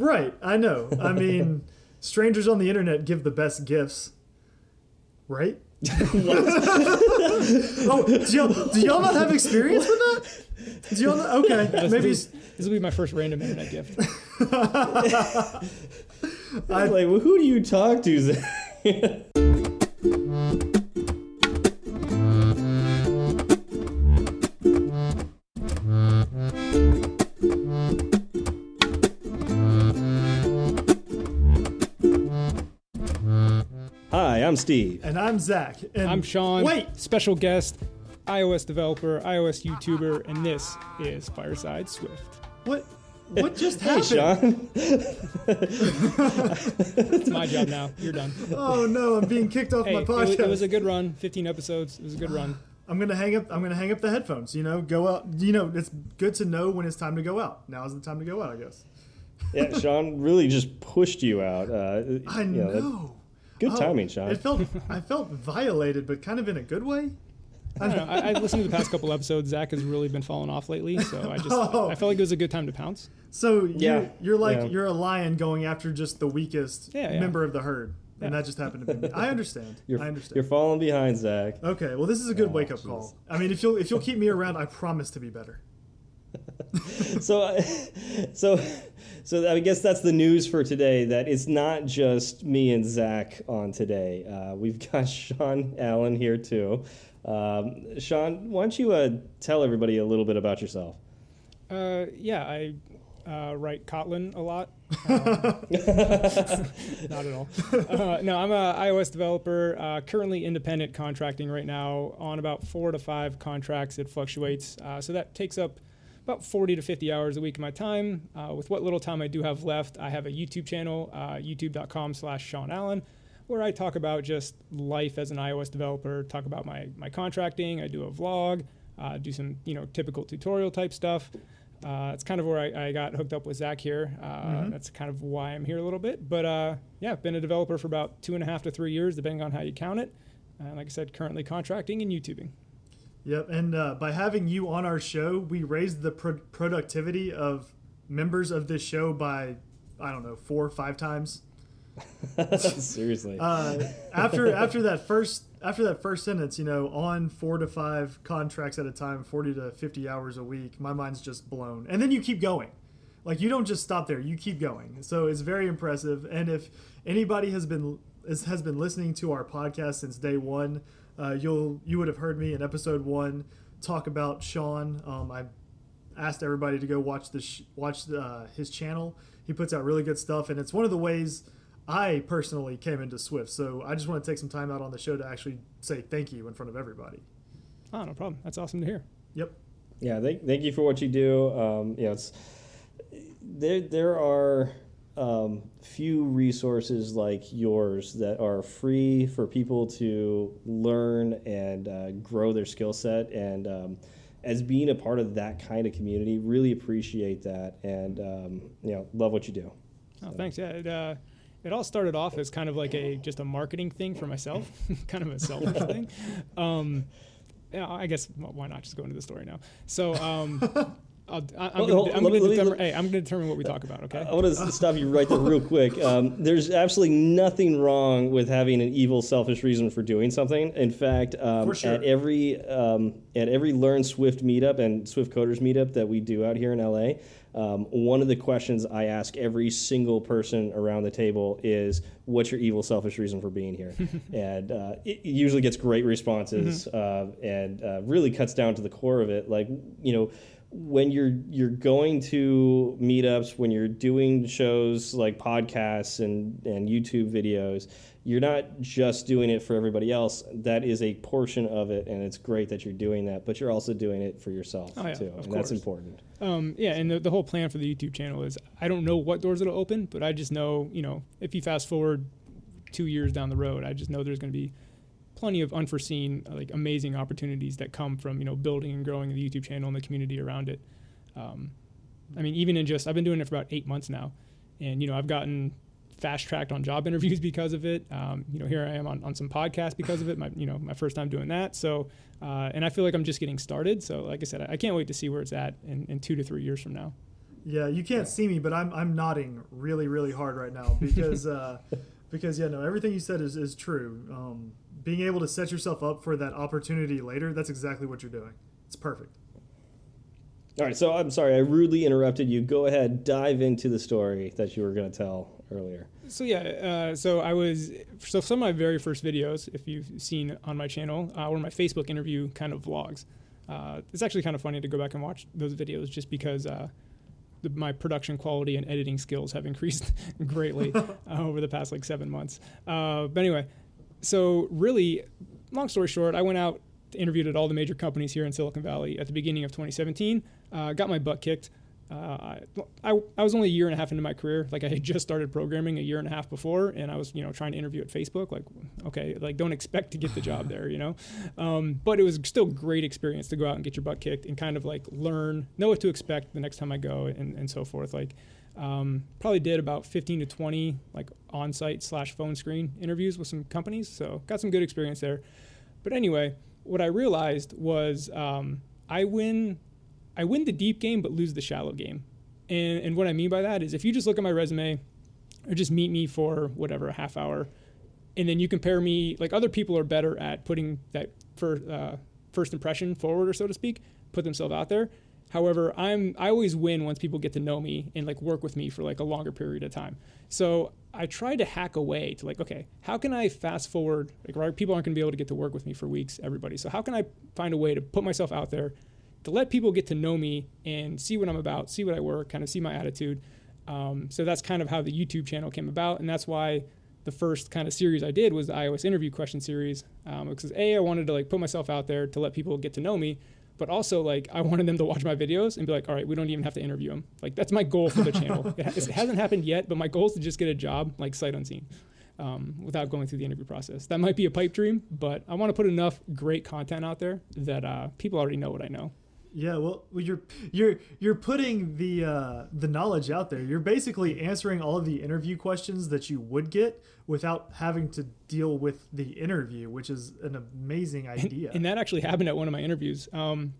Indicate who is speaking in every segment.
Speaker 1: Right, I know. I mean, strangers on the internet give the best gifts. Right? oh, do y'all, do y'all not have experience with that? Do y'all not? Okay,
Speaker 2: This,
Speaker 1: maybe.
Speaker 2: this, this will be my first random internet gift.
Speaker 1: I-
Speaker 3: like, well, who do you talk to? Zach? Steve.
Speaker 1: And I'm Zach. And
Speaker 2: I'm Sean.
Speaker 1: Wait,
Speaker 2: Special guest, iOS developer, iOS YouTuber, and this is Fireside Swift.
Speaker 1: what? What just happened? Hey.
Speaker 3: Sean.
Speaker 2: It's my job now. You're done.
Speaker 1: Oh no, I'm being kicked off
Speaker 2: Hey,
Speaker 1: my
Speaker 2: it was,
Speaker 1: podcast.
Speaker 2: it was a good run. 15 episodes. It was a good run.
Speaker 1: I'm gonna hang up. I'm gonna hang up the headphones. You know, go out. You know, it's good to know when it's time to go out. Now is the time to go out, I guess.
Speaker 3: Yeah, Sean really just pushed you out. Uh,
Speaker 1: I
Speaker 3: you that-
Speaker 1: know.
Speaker 3: Good
Speaker 1: Oh,
Speaker 3: timing, Sean.
Speaker 1: It felt. I felt violated, but kind of in a good way.
Speaker 2: I don't know. I, I listened to the past couple episodes. Zach has really been falling off lately, so I just
Speaker 1: Oh.
Speaker 2: I felt like it was a good time to pounce.
Speaker 1: So you,
Speaker 3: Yeah,
Speaker 1: you're like
Speaker 3: yeah.
Speaker 1: you're a lion going after just the weakest
Speaker 2: Yeah, yeah.
Speaker 1: member of the herd, and that just happened to be me. I understand.
Speaker 3: You're,
Speaker 1: I understand.
Speaker 3: you're falling behind, Zach.
Speaker 1: okay, well, this is a good
Speaker 3: Oh,
Speaker 1: wake up
Speaker 3: jeez.
Speaker 1: call. I mean, if you'll if you'll keep me around, I promise to be better.
Speaker 3: so so so I guess that's the news for today. That it's not just me and Zach on today. Uh, we've got Sean Allen here too. Um, Sean, why don't you uh, tell everybody a little bit about yourself?
Speaker 2: Uh, yeah, I uh, write Kotlin a lot. Not at all. Uh, no, I'm a iOS developer, uh, currently independent contracting right now on about four to five contracts. It fluctuates. Uh, so that takes up about 40 to 50 hours a week of my time. Uh, with what little time I do have left, I have a YouTube channel, uh, youtube.com slash Sean Allen, where I talk about just life as an iOS developer, talk about my, my contracting. I do a vlog, uh, do some, you know, typical tutorial type stuff. Uh, it's kind of where I, I got hooked up with Zach here. Uh,
Speaker 1: Mhm.
Speaker 2: That's kind of why I'm here a little bit. But uh, yeah, I've been a developer for about two and a half to three years, depending on how you count it. Uh, like I said, currently contracting and YouTubing.
Speaker 1: Yep, and uh, by having you on our show, we raised the pro- productivity of members of this show by I don't know four or five times.
Speaker 3: Seriously.
Speaker 1: Uh, after after that first after that first sentence, you know, on four to five contracts at a time, forty to fifty hours a week, my mind's just blown. And then you keep going, like you don't just stop there; you keep going. So it's very impressive. And if anybody has been is, has been listening to our podcast since day one, uh, you'll you would have heard me in episode one talk about Sean. Um, I asked everybody to go watch the sh- watch uh, his channel. He puts out really good stuff, and it's one of the ways I personally came into Swift. So I just want to take some time out on the show to actually say thank you in front of everybody.
Speaker 2: Oh, no problem. That's awesome to hear.
Speaker 1: Yep.
Speaker 3: Yeah, thank, thank you for what you do. Um, you know, it's there. There are um, few resources like yours that are free for people to learn and uh, grow their skill set. And um, as being a part of that kind of community, really appreciate that, and um, you know, love what you do.
Speaker 2: Oh, thanks. Yeah, it, uh, it all started off as kind of like a just a marketing thing for myself, kind of a selfish thing. Um, yeah, I guess why not just go into the story now? So um, I'll, I'm
Speaker 3: Well,
Speaker 2: gonna,
Speaker 3: hold-
Speaker 2: I'm
Speaker 3: let me-
Speaker 2: gonna
Speaker 3: let me-
Speaker 2: determine. Hey, I'm gonna determine what we talk about. Okay.
Speaker 3: I want to stop you right there, real quick. Um, there's absolutely nothing wrong with having an evil, selfish reason for doing something. In fact, um,
Speaker 1: sure.
Speaker 3: at every um, at every Learn Swift meetup and Swift Coders meetup that we do out here in LA, um, one of the questions I ask every single person around the table is, "What's your evil, selfish reason for being here?" and uh, it usually gets great responses uh, and uh, really cuts down to the core of it. Like you know when you're you're going to meetups, when you're doing shows like podcasts and and YouTube videos, you're not just doing it for everybody else. That is a portion of it, and it's great that you're doing that. But you're also doing it for yourself
Speaker 2: Oh, yeah,
Speaker 3: too, and that's important.
Speaker 2: Um, yeah, and the, the whole plan for the YouTube channel is I don't know what doors it'll open, but I just know, you know, if you fast forward two years down the road, I just know there's going to be plenty of unforeseen, uh, like amazing opportunities that come from, you know, building and growing the YouTube channel and the community around it. Um, I mean, even in just, I've been doing it for about eight months now, and, you know, I've gotten fast tracked on job interviews because of it. Um, you know, here I am on, on some podcasts because of it. My, you know, my first time doing that. So, uh, and I feel like I'm just getting started. So, like I said, I, I can't wait to see where it's at in, in two to three years from now.
Speaker 1: Yeah, you can't see me, but I'm I'm nodding really really hard right now because uh, because yeah no everything you said is is true. Um, being able to set yourself up for that opportunity later, that's exactly what you're doing. It's perfect.
Speaker 3: All right, so I'm sorry, I rudely interrupted you. Go ahead, dive into the story that you were going to tell earlier.
Speaker 2: So yeah, uh, so I was so some of my very first videos, if you've seen on my channel, uh, were my Facebook interview kind of vlogs. Uh, it's actually kind of funny to go back and watch those videos just because uh, the, my production quality and editing skills have increased greatly uh, over the past like seven months. Uh, but anyway, so really, long story short, I went out interviewed at all the major companies here in Silicon Valley at the beginning of 2017. Uh, got my butt kicked. Uh, I, I was only a year and a half into my career. Like I had just started programming a year and a half before, and I was you know trying to interview at Facebook. Like, okay, like don't expect to get the job there, you know. Um, but it was still great experience to go out and get your butt kicked and kind of like learn, know what to expect the next time I go, and, and so forth. Like, um, probably did about 15 to 20 like on-site slash phone screen interviews with some companies, so got some good experience there. But anyway, what I realized was um, I win I win the deep game but lose the shallow game. And, and what I mean by that is if you just look at my resume or just meet me for whatever, a half hour, and then you compare me, like other people are better at putting that for, uh, first impression forward or so to speak, put themselves out there. However, I'm I always win once people get to know me and like work with me for like a longer period of time. So I tried to hack away to like, okay, how can I fast forward? Like, right, people aren't going to be able to get to work with me for weeks, everybody. So how can I find a way to put myself out there, to let people get to know me and see what I'm about, see what I work, kind of see my attitude. Um, so that's kind of how the YouTube channel came about, and that's why the first kind of series I did was the iOS interview question series. Um, because a, I wanted to like put myself out there to let people get to know me, but also like I wanted them to watch my videos and be like, all right, we don't even have to interview them. Like that's my goal for the channel. It, it, hasn't happened yet, but my goal is to just get a job like sight unseen. Um, without going through the interview process. That might be a pipe dream, but I want to put enough great content out there that uh, people already know what I know.
Speaker 1: Yeah, well, you're you're you're putting the uh, the knowledge out there. You're basically answering all of the interview questions that you would get without having to deal with the interview, which is an amazing idea.
Speaker 2: And, and that actually happened at one of my interviews. Um,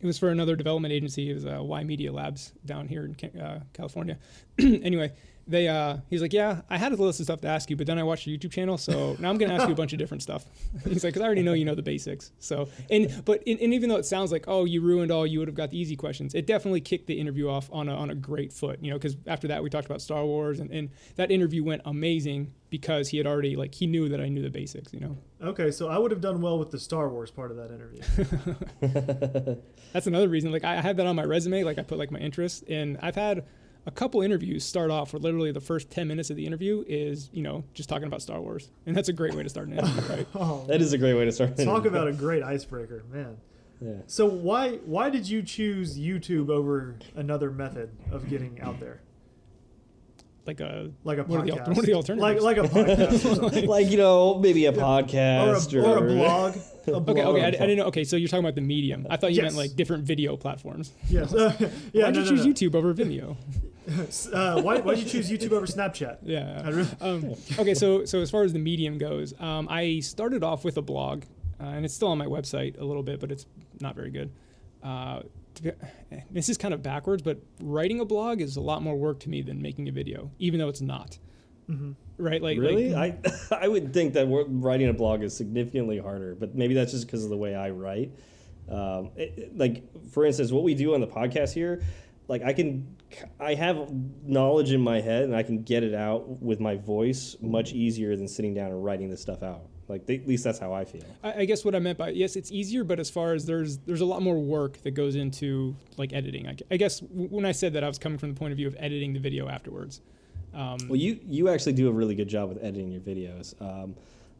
Speaker 2: it was for another development agency. It was uh, Y Media Labs down here in uh, California. anyway, they uh, he's like, yeah, I had a list of stuff to ask you, but then I watched your YouTube channel, so now I'm gonna ask you a bunch of different stuff. he's like, because I already know you know the basics. So and but and, and even though it sounds like oh you ruined all, you would have got the easy questions. It definitely kicked the interview off on a on a great foot, you know, because after that we talked about Star Wars and, and that interview went amazing because he had already like he knew that I knew the basics, you know.
Speaker 1: Okay, so I would have done well with the Star Wars part of that interview.
Speaker 2: That's another reason. Like I had that on my resume, like I put like my interests, and I've had a couple interviews start off where literally the first 10 minutes of the interview is, you know, just talking about Star Wars. And that's a great way to start an interview, right?
Speaker 3: oh, that is a great way to start.
Speaker 1: Talk about a great icebreaker, man. Yeah. So why why did you choose YouTube over another method of getting out there?
Speaker 2: Like a
Speaker 1: like a
Speaker 2: what
Speaker 1: podcast.
Speaker 2: Are the, what are the alternatives?
Speaker 1: Like like a podcast.
Speaker 3: like you know maybe a podcast
Speaker 1: or a, or, or a blog.
Speaker 2: Okay, okay, I, I, didn't know. Okay, so you're talking about the medium. I thought you yes. meant like different video platforms.
Speaker 1: Yes. Uh, yeah.
Speaker 2: Why'd
Speaker 1: no,
Speaker 2: you
Speaker 1: no,
Speaker 2: choose
Speaker 1: no.
Speaker 2: YouTube over Vimeo?
Speaker 1: uh, why why did you choose YouTube over Snapchat?
Speaker 2: Yeah. Um, okay, so so as far as the medium goes, um, I started off with a blog, uh, and it's still on my website a little bit, but it's not very good. Uh, be, this is kind of backwards, but writing a blog is a lot more work to me than making a video, even though it's not. Mm-hmm. Right? Like
Speaker 3: really,
Speaker 2: like,
Speaker 3: I I would think that writing a blog is significantly harder, but maybe that's just because of the way I write. Um, it, like for instance, what we do on the podcast here, like I can I have knowledge in my head and I can get it out with my voice much easier than sitting down and writing this stuff out. Like they, at least that's how I feel.
Speaker 2: I, I, guess what I meant by yes, it's easier, but as far as there's there's a lot more work that goes into like editing. I, I guess when I said that, I was coming from the point of view of editing the video afterwards.
Speaker 3: Um, well, you you actually do a really good job with editing your videos. Um,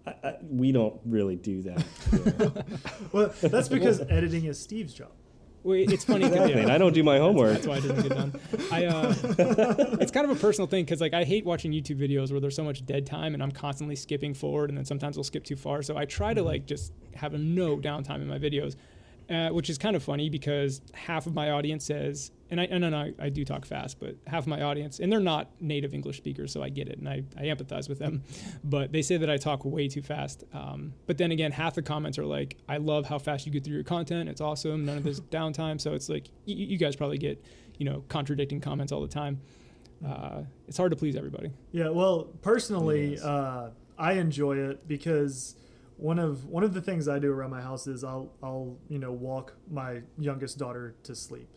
Speaker 3: I, I, we don't really do that.
Speaker 1: well, that's because editing is Steve's job.
Speaker 2: Well, it's funny.
Speaker 3: Exactly. Yeah. I don't do my homework.
Speaker 2: That's, that's why it doesn't get done. I, uh, it's kind of a personal thing because like I hate watching YouTube videos where there's so much dead time and I'm constantly skipping forward and then sometimes I'll skip too far. So I try to like just have a no downtime in my videos uh, which is kind of funny because half of my audience says, and I, and I, I do talk fast, but half of my audience, and they're not native English speakers, so I get it and I, I empathize with them, but they say that I talk way too fast. Um, but then again, half the comments are like, I love how fast you get through your content. It's awesome. None of this downtime. So it's like, y- you guys probably get you know contradicting comments all the time. Uh, it's hard to please everybody.
Speaker 1: Yeah, well, personally,
Speaker 3: Yes.
Speaker 1: uh, I enjoy it because one of one of the things I do around my house is I'll I'll you know walk my youngest daughter to sleep,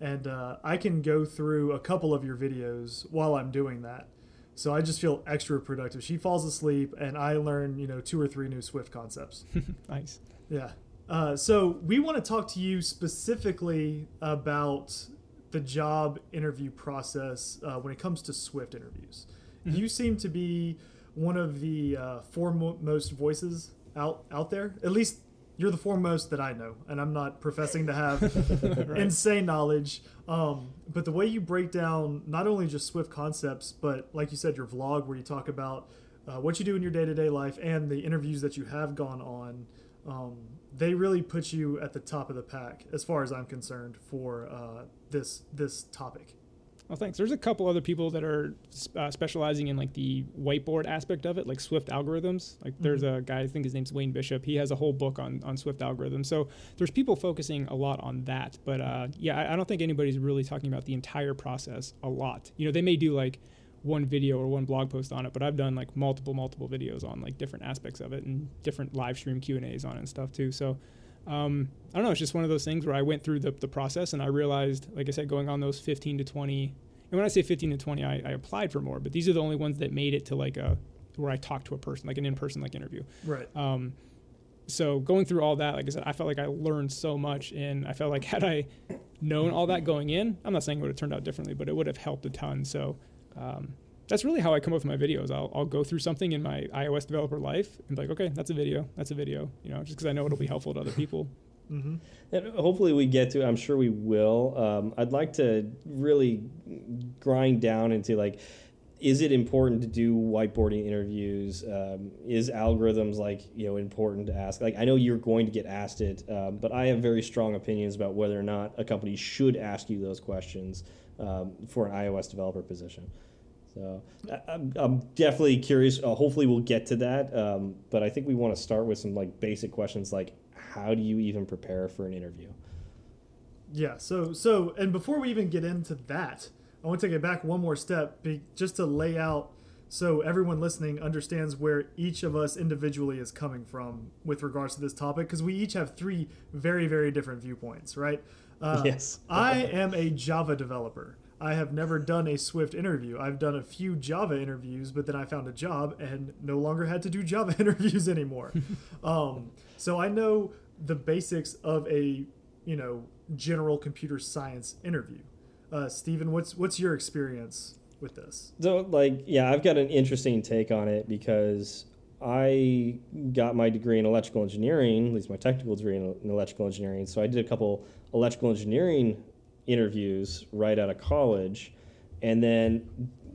Speaker 1: and uh, I can go through a couple of your videos while I'm doing that. So I just feel extra productive. She falls asleep, and I learn you know two or three new Swift concepts.
Speaker 2: nice.
Speaker 1: Yeah. Uh, so we want to talk to you specifically about the job interview process uh, when it comes to Swift interviews.
Speaker 2: Mhm.
Speaker 1: You seem to be one of the uh, foremost voices out out there. At least you're the foremost that I know, and I'm not professing to have
Speaker 2: Right.
Speaker 1: insane knowledge. Um, but the way you break down not only just Swift concepts, but like you said, your vlog where you talk about uh, what you do in your day to day life and the interviews that you have gone on, um, they really put you at the top of the pack as far as I'm concerned for uh, this this topic.
Speaker 2: Well, thanks. There's a couple other people that are uh, specializing in like the whiteboard aspect of it, like Swift algorithms. Like there's a guy, I think his name's Wayne Bishop. He has a whole book on on Swift algorithms. So there's people focusing a lot on that. But uh, yeah, I, I don't think anybody's really talking about the entire process a lot. You know, they may do like one video or one blog post on it, but I've done like multiple multiple videos on like different aspects of it and different live stream Q and A's on it and stuff too. So um, I don't know. It's just one of those things where I went through the, the process and I realized, like I said, going on those 15 to 20. And when I say 15 to 20, I, I applied for more, but these are the only ones that made it to like a where I talked to a person, like an in-person like interview.
Speaker 1: Right.
Speaker 2: Um, so going through all that, like I said, I felt like I learned so much, and I felt like had I known all that going in, I'm not saying it would have turned out differently, but it would have helped a ton. So um, that's really how I come up with my videos. I'll, I'll go through something in my iOS developer life and be like, okay, that's a video, that's a video, you know, just because I know it'll be helpful to other people.
Speaker 1: hmm
Speaker 3: And hopefully we get to. I'm sure we will. Um, I'd like to really grind down into like, is it important to do whiteboarding interviews? Um, is algorithms like you know important to ask? Like I know you're going to get asked it, um, but I have very strong opinions about whether or not a company should ask you those questions um, for an iOS developer position. So I- I'm, I'm definitely curious. Uh, hopefully we'll get to that, um, but I think we want to start with some like basic questions like how do you even prepare for an interview?
Speaker 1: Yeah. So so and before we even get into that, I want to take it back one more step, be, just to lay out so everyone listening understands where each of us individually is coming from with regards to this topic, because we each have three very very different viewpoints, right? Uh,
Speaker 3: Yes.
Speaker 1: I am a Java developer. I have never done a Swift interview. I've done a few Java interviews, but then I found a job and no longer had to do Java interviews anymore. um, so I know the basics of a you know general computer science interview. Uh, Stephen, what's what's your experience with this?
Speaker 3: So, like, yeah, I've got an interesting take on it because I got my degree in electrical engineering, at least my technical degree in, in electrical engineering. So, I did a couple electrical engineering interviews right out of college, and then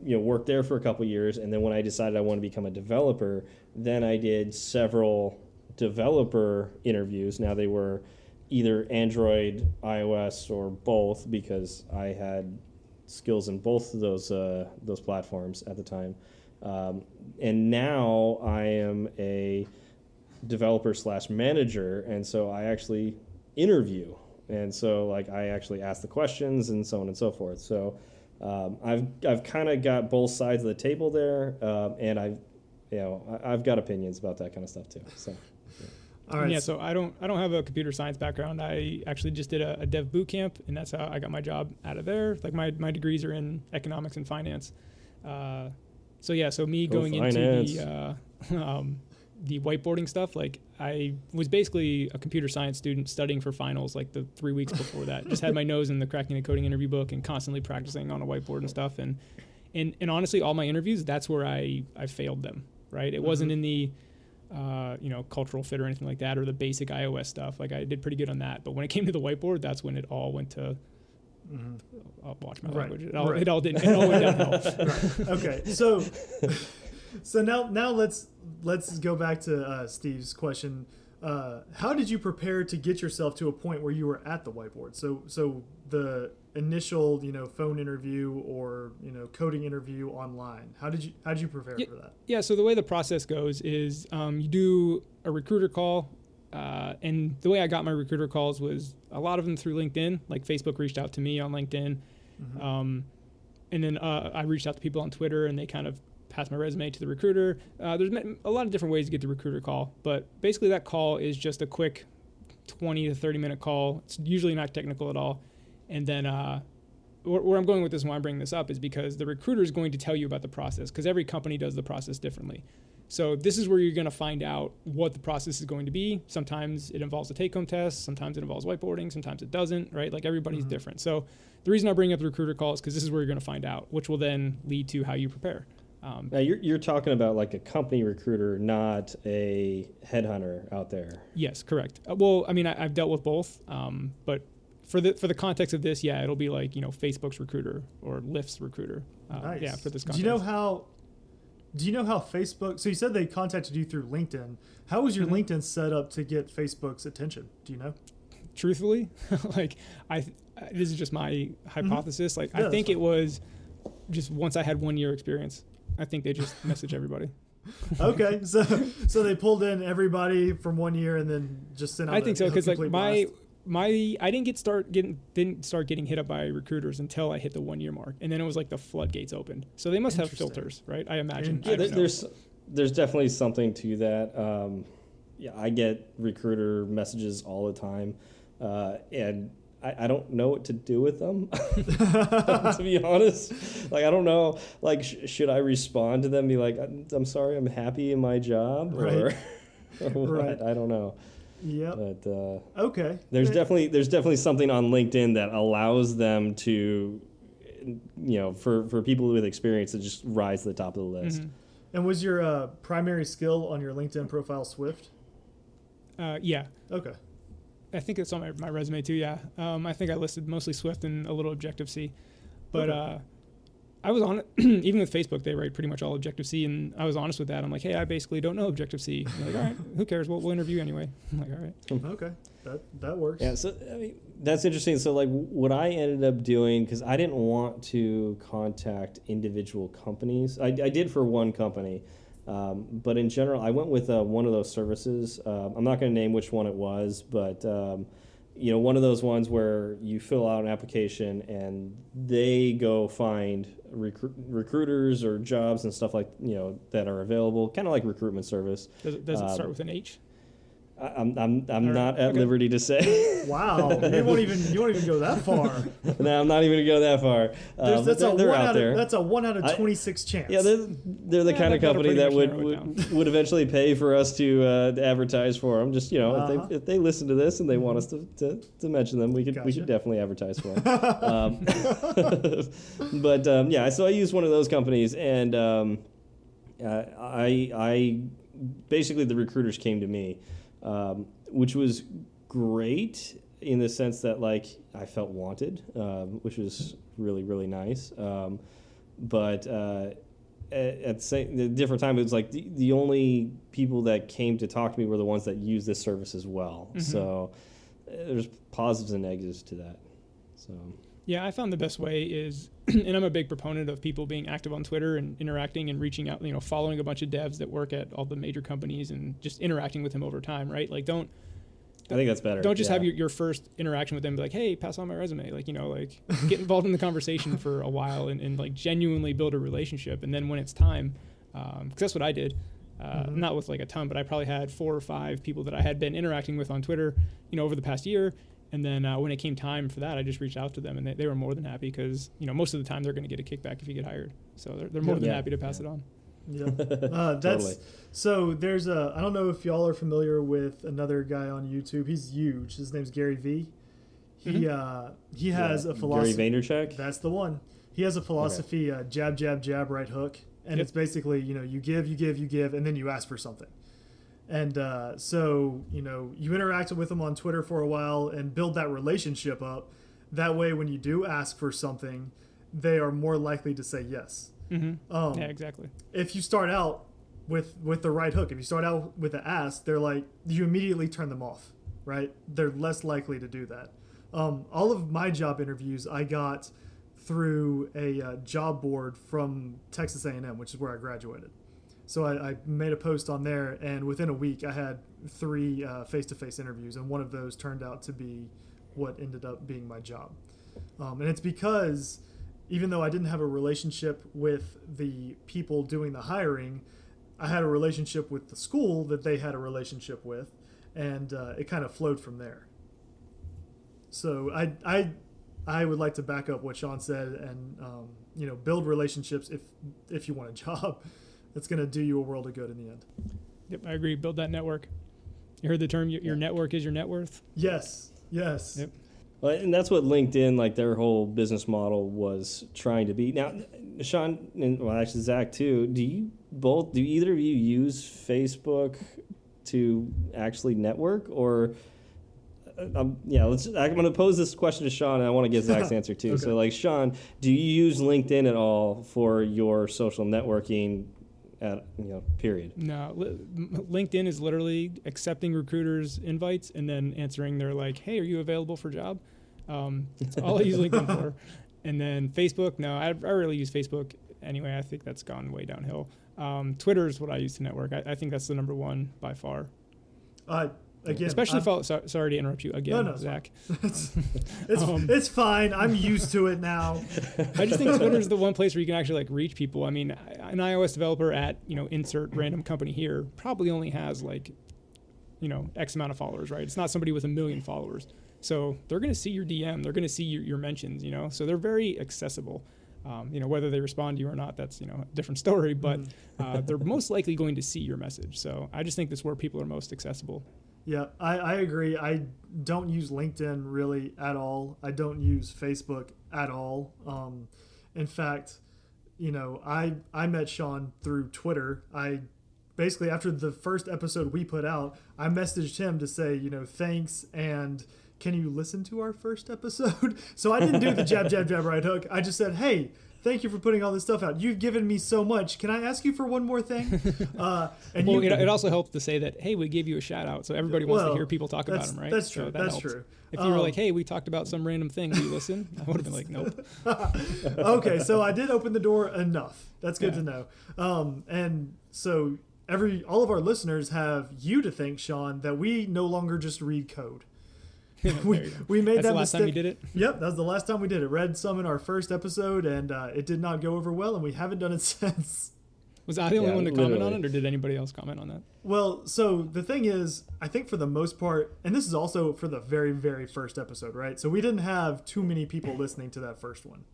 Speaker 3: you know worked there for a couple years. And then when I decided I want to become a developer, then I did several developer interviews. Now they were either Android, iOS, or both because I had skills in both of those uh, those platforms at the time. Um, and now I am a developer slash manager, and so I actually interview, and so like I actually ask the questions and so on and so forth. So um, I've I've kind of got both sides of the table there, um, and I've you know I, I've got opinions about that kind of stuff too. So.
Speaker 1: All right.
Speaker 2: yeah, so I don't I don't have a computer science background. I actually just did a, a dev boot camp, and that's how I got my job out of there. Like my, my degrees are in economics and finance. Uh, so yeah, so me
Speaker 3: Go
Speaker 2: going
Speaker 3: finance.
Speaker 2: into the uh, um, the whiteboarding stuff, like I was basically a computer science student studying for finals like the three weeks before that. Just had my nose in the cracking the coding interview book and constantly practicing on a whiteboard and stuff. And and and honestly, all my interviews, that's where I I failed them. Right, it wasn't
Speaker 1: Mhm.
Speaker 2: in the uh, you know, cultural fit or anything like that, or the basic iOS stuff. Like I did pretty good on that. But when it came to the whiteboard, that's when it all went to.
Speaker 1: Mhm.
Speaker 2: I'll watch my
Speaker 1: Right,
Speaker 2: language. It all,
Speaker 1: right.
Speaker 2: it all didn't. It all went downhill.
Speaker 1: okay so so now now let's let's go back to uh, steve's question uh, how did you prepare to get yourself to a point where you were at the whiteboard so so the initial you know phone interview or you know coding interview online how did you how did you prepare
Speaker 2: Yeah.
Speaker 1: for that
Speaker 2: Yeah. So the way the process goes is um, you do a recruiter call, uh, and the way I got my recruiter calls was a lot of them through LinkedIn. Like Facebook reached out to me on LinkedIn, Um, and then uh, I reached out to people on Twitter, and they kind of passed my resume to the recruiter. Uh, there's a lot of different ways to get the recruiter call, but basically that call is just a quick 20 to 30 minute call. It's usually not technical at all. And then uh, where, where I'm going with this and why I'm bringing this up is because the recruiter is going to tell you about the process because every company does the process differently. So this is where you're going to find out what the process is going to be. Sometimes it involves a take-home test. Sometimes it involves whiteboarding. Sometimes it doesn't. Right? Like everybody's
Speaker 1: Mhm.
Speaker 2: different. So the reason I bring up the recruiter call is because this is where you're going to find out, which will then lead to how you prepare. Um,
Speaker 3: Now you're you're talking about like a company recruiter, not a headhunter out there.
Speaker 2: Yes, correct. Uh, well, I mean, I, I've dealt with both, um, but for the for the context of this, yeah, it'll be like you know Facebook's recruiter or Lyft's recruiter. Uh,
Speaker 1: nice.
Speaker 2: Yeah, for this
Speaker 1: Do
Speaker 2: context.
Speaker 1: you know how? Do you know how Facebook? So you said they contacted you through LinkedIn. How was your
Speaker 2: Mhm.
Speaker 1: LinkedIn set up to get Facebook's attention? Do you know?
Speaker 2: Truthfully, like I, this is just my hypothesis. Like
Speaker 1: Mm-hmm. Yeah,
Speaker 2: I think it was just once I had one year experience. I think they just message everybody.
Speaker 1: Okay, so so they pulled in everybody from one year and then just sent out.
Speaker 2: I think
Speaker 1: a,
Speaker 2: so because like my
Speaker 1: blast.
Speaker 2: my I didn't get start getting didn't start getting hit up by recruiters until I hit the one year mark, and then it was like the floodgates opened. So they must have filters, right? I imagine.
Speaker 1: Yeah,
Speaker 2: I
Speaker 3: Yeah, there,
Speaker 2: know.
Speaker 3: there's there's definitely something to that. Um, yeah, I get recruiter messages all the time, uh, and I, I don't know what to do with them. to be honest, like I don't know. Like, sh- should I respond to them? and Be like, I'm, I'm sorry, I'm happy in my job, or,
Speaker 1: Right.
Speaker 3: or what?
Speaker 1: Right.
Speaker 3: I don't know.
Speaker 1: yeah
Speaker 3: But uh,
Speaker 1: Okay.
Speaker 3: there's
Speaker 1: Eh,
Speaker 3: definitely there's definitely something on LinkedIn that allows them to, you know, for for people with experience to just rise to the top of the list.
Speaker 2: Mhm.
Speaker 1: And was your uh, primary skill on your LinkedIn profile Swift?
Speaker 2: Uh, yeah,
Speaker 1: Okay.
Speaker 2: I think it's on my, my resume too. Yeah, um, I think I listed mostly Swift and a little Objective C, but
Speaker 1: Okay.
Speaker 2: uh, I was on even with Facebook. They write pretty much all Objective C, and I was honest with that. I'm like, hey, I basically don't know Objective C. Like, all right, who cares? We'll, we'll interview anyway. I'm like, all right.
Speaker 1: Okay. That that works.
Speaker 3: Yeah, so I mean, that's interesting. So, like, what I ended up doing because I didn't want to contact individual companies. I, I did for one company, um, but in general, I went with uh, one of those services. Um, I'm not going to name which one it was, but um, you know, one of those ones where you fill out an application and they go find recru- recruiters or jobs and stuff like you know that are available, kind of like recruitment service.
Speaker 2: Does it, does it start
Speaker 3: Um,
Speaker 2: with an H?
Speaker 3: I, I'm I'm, I'm not at
Speaker 2: okay.
Speaker 3: liberty to say.
Speaker 1: Wow. you won't even you won't even go that far.
Speaker 3: no, I'm not even gonna go that far. Um,
Speaker 1: that's a
Speaker 3: they're
Speaker 1: one
Speaker 3: out there.
Speaker 1: of that's a one out of
Speaker 3: I-
Speaker 1: twenty six chance.
Speaker 3: yeah, they're, they're the
Speaker 2: Yeah,
Speaker 3: kind of company that would, would would eventually pay for us to, uh, to advertise for them. Just you know,
Speaker 1: Uh-huh.
Speaker 3: if they if they listen to this and they want us to, to, to mention them, we could we
Speaker 1: Gotcha.
Speaker 3: should definitely advertise for them. um, but um, yeah, so I used one of those companies, and um, uh, I I basically the recruiters came to me, um, which was great in the sense that like I felt wanted, um, which was really really nice. Um, but uh, at, at the same the different time, it was like the, the only people that came to talk to me were the ones that use this service as well.
Speaker 2: Mhm.
Speaker 3: So uh, there's positives and negatives to that. So
Speaker 2: Yeah, I found the best way is, and I'm a big proponent of people being active on Twitter and interacting and reaching out, you know, following a bunch of devs that work at all the major companies and just interacting with them over time, right? Like, don't
Speaker 3: I think that's better.
Speaker 2: don't just
Speaker 3: yeah.
Speaker 2: have your, your first interaction with them be like, hey, pass on my resume. Like, you know, like get involved in the conversation for a while and, and like genuinely build a relationship. And then when it's time, because that's what I did, uh,
Speaker 1: Mhm.
Speaker 2: not with like a ton, but I probably had four or five people that I had been interacting with on Twitter, you know, over the past year. And then uh, when it came time for that, I just reached out to them and they, they were more than happy because, you know, most of the time they're going to get a kickback if you get hired. So they're, they're more
Speaker 1: Yeah.
Speaker 2: than
Speaker 3: Yeah.
Speaker 2: happy to pass it on.
Speaker 1: Yeah. Uh, that's
Speaker 3: Totally.
Speaker 1: so. There's a. I don't know if y'all are familiar with another guy on YouTube. He's huge. His name's Gary V. He
Speaker 2: Mhm.
Speaker 1: uh he has
Speaker 3: Yeah,
Speaker 1: a philosophy.
Speaker 3: Gary Vaynerchuk.
Speaker 1: That's the one. He has a philosophy: uh, jab, jab, jab, right hook, and
Speaker 2: Yep.
Speaker 1: it's basically you know you give, you give, you give, and then you ask for something. And uh, so you know you interact with them on Twitter for a while and build that relationship up. That way, when you do ask for something, they are more likely to say yes.
Speaker 2: Mm-hmm.
Speaker 1: Um,
Speaker 2: yeah, exactly.
Speaker 1: if you start out with with the right hook, if you start out with the ask, they're like you immediately turn them off, right? They're less likely to do that. Um, all of my job interviews I got through a uh, job board from Texas A&M, which is where I graduated. So I, I made a post on there, and within a week I had three uh, face-to-face interviews, and one of those turned out to be what ended up being my job. Um, and it's because even though I didn't have a relationship with the people doing the hiring, I had a relationship with the school that they had a relationship with, and uh, it kind of flowed from there. So I I I would like to back up what Sean said and um, you know build relationships if if you want a job. That's going to do you a world of good in the end.
Speaker 2: Yep, I agree. Build that network. You heard the term your, your network is your net worth.
Speaker 1: Yes. Yes.
Speaker 2: Yep.
Speaker 3: Well, and that's what LinkedIn, like their whole business model, was trying to be. Now, Sean, and well, actually Zach too. Do you both? Do either of you use Facebook to actually network, or? uh, Um, yeah, let's. I'm going to pose this question to Sean, and I want to get Zach's answer too.
Speaker 1: Okay.
Speaker 3: So, like, Sean, do you use LinkedIn at all for your social networking? At you know, period.
Speaker 2: No, li- LinkedIn is literally accepting recruiters' invites and then answering their like, "Hey, are you available for job?" Um, that's all I use LinkedIn for. And then Facebook, no, I, I really use Facebook anyway. I think that's gone way downhill. Um, Twitter is what I use to network. I, I think that's the number one by far.
Speaker 1: Uh, again,
Speaker 2: Especially
Speaker 1: I'm-
Speaker 2: follow, so, sorry to interrupt you again,
Speaker 1: no, it's
Speaker 2: Zach.
Speaker 1: it's it's,
Speaker 2: Um,
Speaker 1: it's fine. I'm used to it now.
Speaker 2: I just think Twitter is the one place where you can actually like reach people. I mean, an iOS developer at you know insert random company here probably only has like, you know, X amount of followers, right? It's not somebody with a million followers, so they're going to see your DM, they're going to see your, your mentions, you know, so they're very accessible. Um, you know, whether they respond to you or not, that's you know a different story. But uh, they're most likely going to see your message. So I just think that's where people are most accessible.
Speaker 1: Yeah, I, I agree. I don't use LinkedIn really at all. I don't use Facebook at all. Um, in fact, you know, I I met Sean through Twitter. I basically after the first episode we put out, I messaged him to say, you know, thanks and can you listen to our first episode? so I didn't do the jab jab jab right hook. I just said, hey. Thank you for putting all this stuff out. You've given me so much. Can I ask you for one more thing? Uh, and
Speaker 2: Well,
Speaker 1: you,
Speaker 2: it, it also helps to say that, hey, we gave you a shout out, so everybody wants
Speaker 1: Well,
Speaker 2: to hear people talk about them, right?
Speaker 1: that's
Speaker 2: So
Speaker 1: true,
Speaker 2: that
Speaker 1: that's
Speaker 2: helps.
Speaker 1: true.
Speaker 2: If you were
Speaker 1: Um,
Speaker 2: like, hey, we talked about some random thing, will you listen? I would have been like, nope.
Speaker 1: okay, so I did open the door enough. That's good
Speaker 2: Yeah.
Speaker 1: to know. Um, and so every all of our listeners have you to thank, Sean, that we no longer just read code.
Speaker 2: There
Speaker 1: we, we made
Speaker 2: That's
Speaker 1: that
Speaker 2: the last
Speaker 1: mistake.
Speaker 2: time you did it.
Speaker 1: Yep, that was the last time we did it. Read some in our first episode, and uh, it did not go over well, and we haven't done it since.
Speaker 2: Was I the only
Speaker 3: Yeah,
Speaker 2: one to comment on it, or did anybody else comment on that?
Speaker 1: Well, so the thing is, I think for the most part, and this is also for the very, very first episode, right? So we didn't have too many people listening to that first one.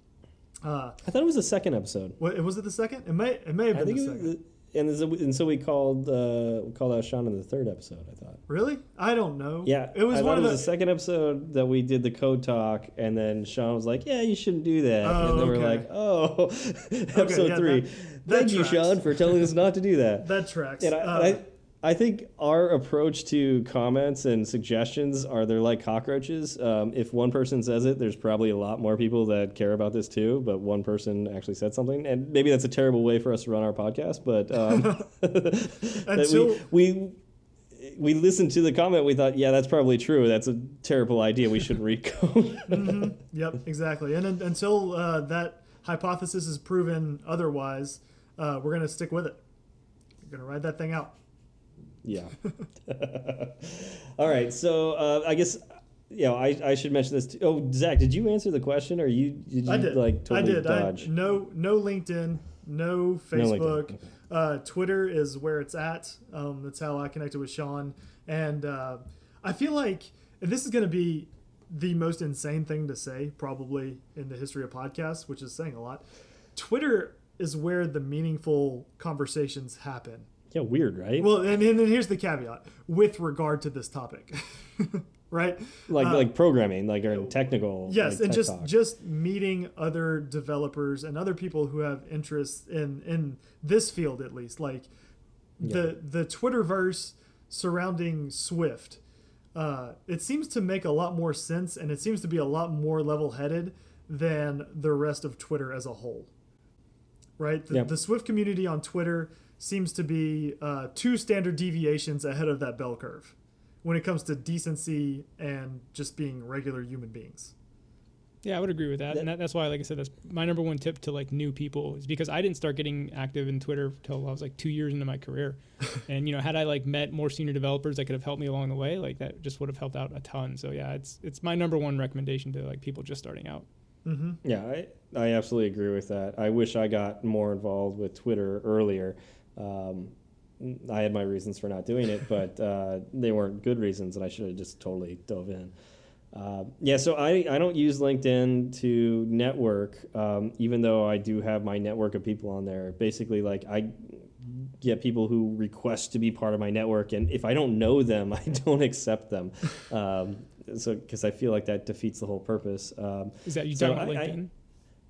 Speaker 1: Uh,
Speaker 3: I thought it was the second episode.
Speaker 1: what, was it the second? It may, it may have
Speaker 3: I
Speaker 1: been
Speaker 3: think
Speaker 1: the
Speaker 3: it
Speaker 1: second.
Speaker 3: was, and, so- and so we called uh, we called out Sean in the third episode. I thought.
Speaker 1: Really? I don't know.
Speaker 3: Yeah,
Speaker 1: it was
Speaker 3: I
Speaker 1: one of
Speaker 3: it
Speaker 1: the.
Speaker 3: was the second episode that we did the code talk, and then Sean was like, "Yeah, you shouldn't do that,"
Speaker 1: Oh,
Speaker 3: and then we're like, "Oh, episode
Speaker 1: yeah,
Speaker 3: three.
Speaker 1: that- that
Speaker 3: Thank you. Sean, for telling us not to do that."
Speaker 1: that tracks.
Speaker 3: And I,
Speaker 1: Uh,
Speaker 3: I, I think our approach to comments and suggestions are they're like cockroaches. Um, if one person says it, there's probably a lot more people that care about this too. But one person actually said something, and maybe that's a terrible way for us to run our podcast. But um,
Speaker 1: Until-
Speaker 3: we, we we listened to the comment, we thought, yeah, that's probably true. That's a terrible idea. We shouldn't read code.
Speaker 1: Yep, exactly. And un- until uh, that hypothesis is proven otherwise, uh, we're gonna stick with it. We're gonna ride that thing out.
Speaker 3: Yeah. All right. So uh, I guess you know I, I should mention this. Too. Oh, Zach, did you answer the question, or you did you
Speaker 1: I did.
Speaker 3: like totally
Speaker 1: I did.
Speaker 3: dodge?
Speaker 1: I, no, no LinkedIn, no
Speaker 3: LinkedIn,
Speaker 1: Facebook.
Speaker 3: okay.
Speaker 1: uh, Twitter is where it's at. Um, that's how I connected with Sean. And uh, I feel like and this is going to be the most insane thing to say, probably in the history of podcasts, which is saying a lot. Twitter is where the meaningful conversations happen.
Speaker 3: Yeah, weird, right?
Speaker 1: Well, and, and then here's the caveat with regard to this topic, right?
Speaker 3: like
Speaker 1: uh,
Speaker 3: like programming, like or technical.
Speaker 1: Yes,
Speaker 3: like,
Speaker 1: and just
Speaker 3: talk.
Speaker 1: just meeting other developers and other people who have interests in in this field at least, like the the Twitterverse surrounding Swift. Uh, it seems to make a lot more sense, and it seems to be a lot more level-headed than the rest of Twitter as a whole. Right, the,
Speaker 3: Yep.
Speaker 1: the Swift community on Twitter seems to be uh, two standard deviations ahead of that bell curve when it comes to decency and just being regular human beings.
Speaker 2: Yeah, I would agree with that, and that, that's why, like I said, that's my number one tip to like new people is because I didn't start getting active in Twitter until I was like two years into my career, and you know, had I like met more senior developers that could have helped me along the way, like that just would have helped out a ton. So yeah, it's it's my number one recommendation to like people just starting out.
Speaker 1: Mm-hmm.
Speaker 3: Yeah, I, I absolutely agree with that. I wish I got more involved with Twitter earlier. Um, I had my reasons for not doing it, but uh, they weren't good reasons, and I should have just totally dove in. Uh, yeah, so I, I don't use LinkedIn to network, um, even though I do have my network of people on there. Basically, like I get people who request to be part of my network, and if I don't know them, I don't accept them. Um, so because I feel like that defeats the whole purpose. Um,
Speaker 2: Is that you
Speaker 3: So
Speaker 2: talking about
Speaker 3: I- I-
Speaker 2: LinkedIn?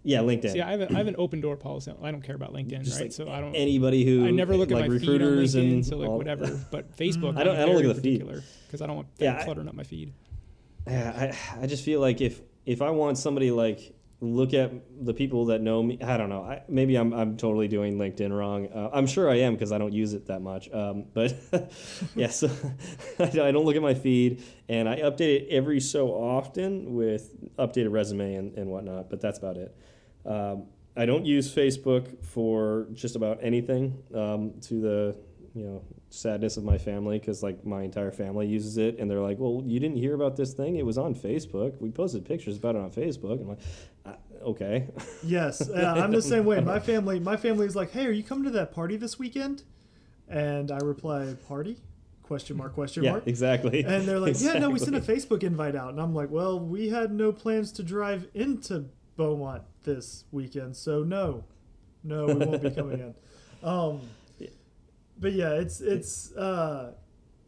Speaker 3: Yeah, LinkedIn.
Speaker 2: See, I have, a, I have an open door policy. I don't care about LinkedIn,
Speaker 3: Just
Speaker 2: right?
Speaker 3: like
Speaker 2: so I don't.
Speaker 3: anybody who
Speaker 2: I never look at
Speaker 3: like
Speaker 2: my feed on LinkedIn,
Speaker 3: and
Speaker 2: so like
Speaker 3: all-
Speaker 2: whatever. But Facebook,
Speaker 3: I don't-
Speaker 2: I'm
Speaker 3: I don't look at the feed.
Speaker 2: because I don't want
Speaker 3: Yeah,
Speaker 2: that
Speaker 3: I-
Speaker 2: cluttering up my feed.
Speaker 3: Yeah, I, I just feel like if if I want somebody like look at the people that know me, I don't know. I, maybe I'm I'm totally doing LinkedIn wrong. Uh, I'm sure I am because I don't use it that much. Um, but yeah, so I don't look at my feed and I update it every so often with updated resume and, and whatnot. But that's about it. Um, I don't use Facebook for just about anything. Um, to the you know sadness of my family because like my entire family uses it and they're like well you didn't hear about this thing it was on facebook we posted pictures about it on facebook i'm like uh, okay
Speaker 1: Yes, yeah, I'm the same way. My family, my family is like, "Hey, are you coming to that party this weekend?" And I reply, "Party?" Question mark? Question
Speaker 3: yeah
Speaker 1: mark?
Speaker 3: exactly
Speaker 1: And they're like, "Yeah, no, we sent a Facebook invite out." And I'm like, "Well, we had no plans to drive into Beaumont this weekend, so no, no, we won't be coming in." Um, but yeah, it's it's uh,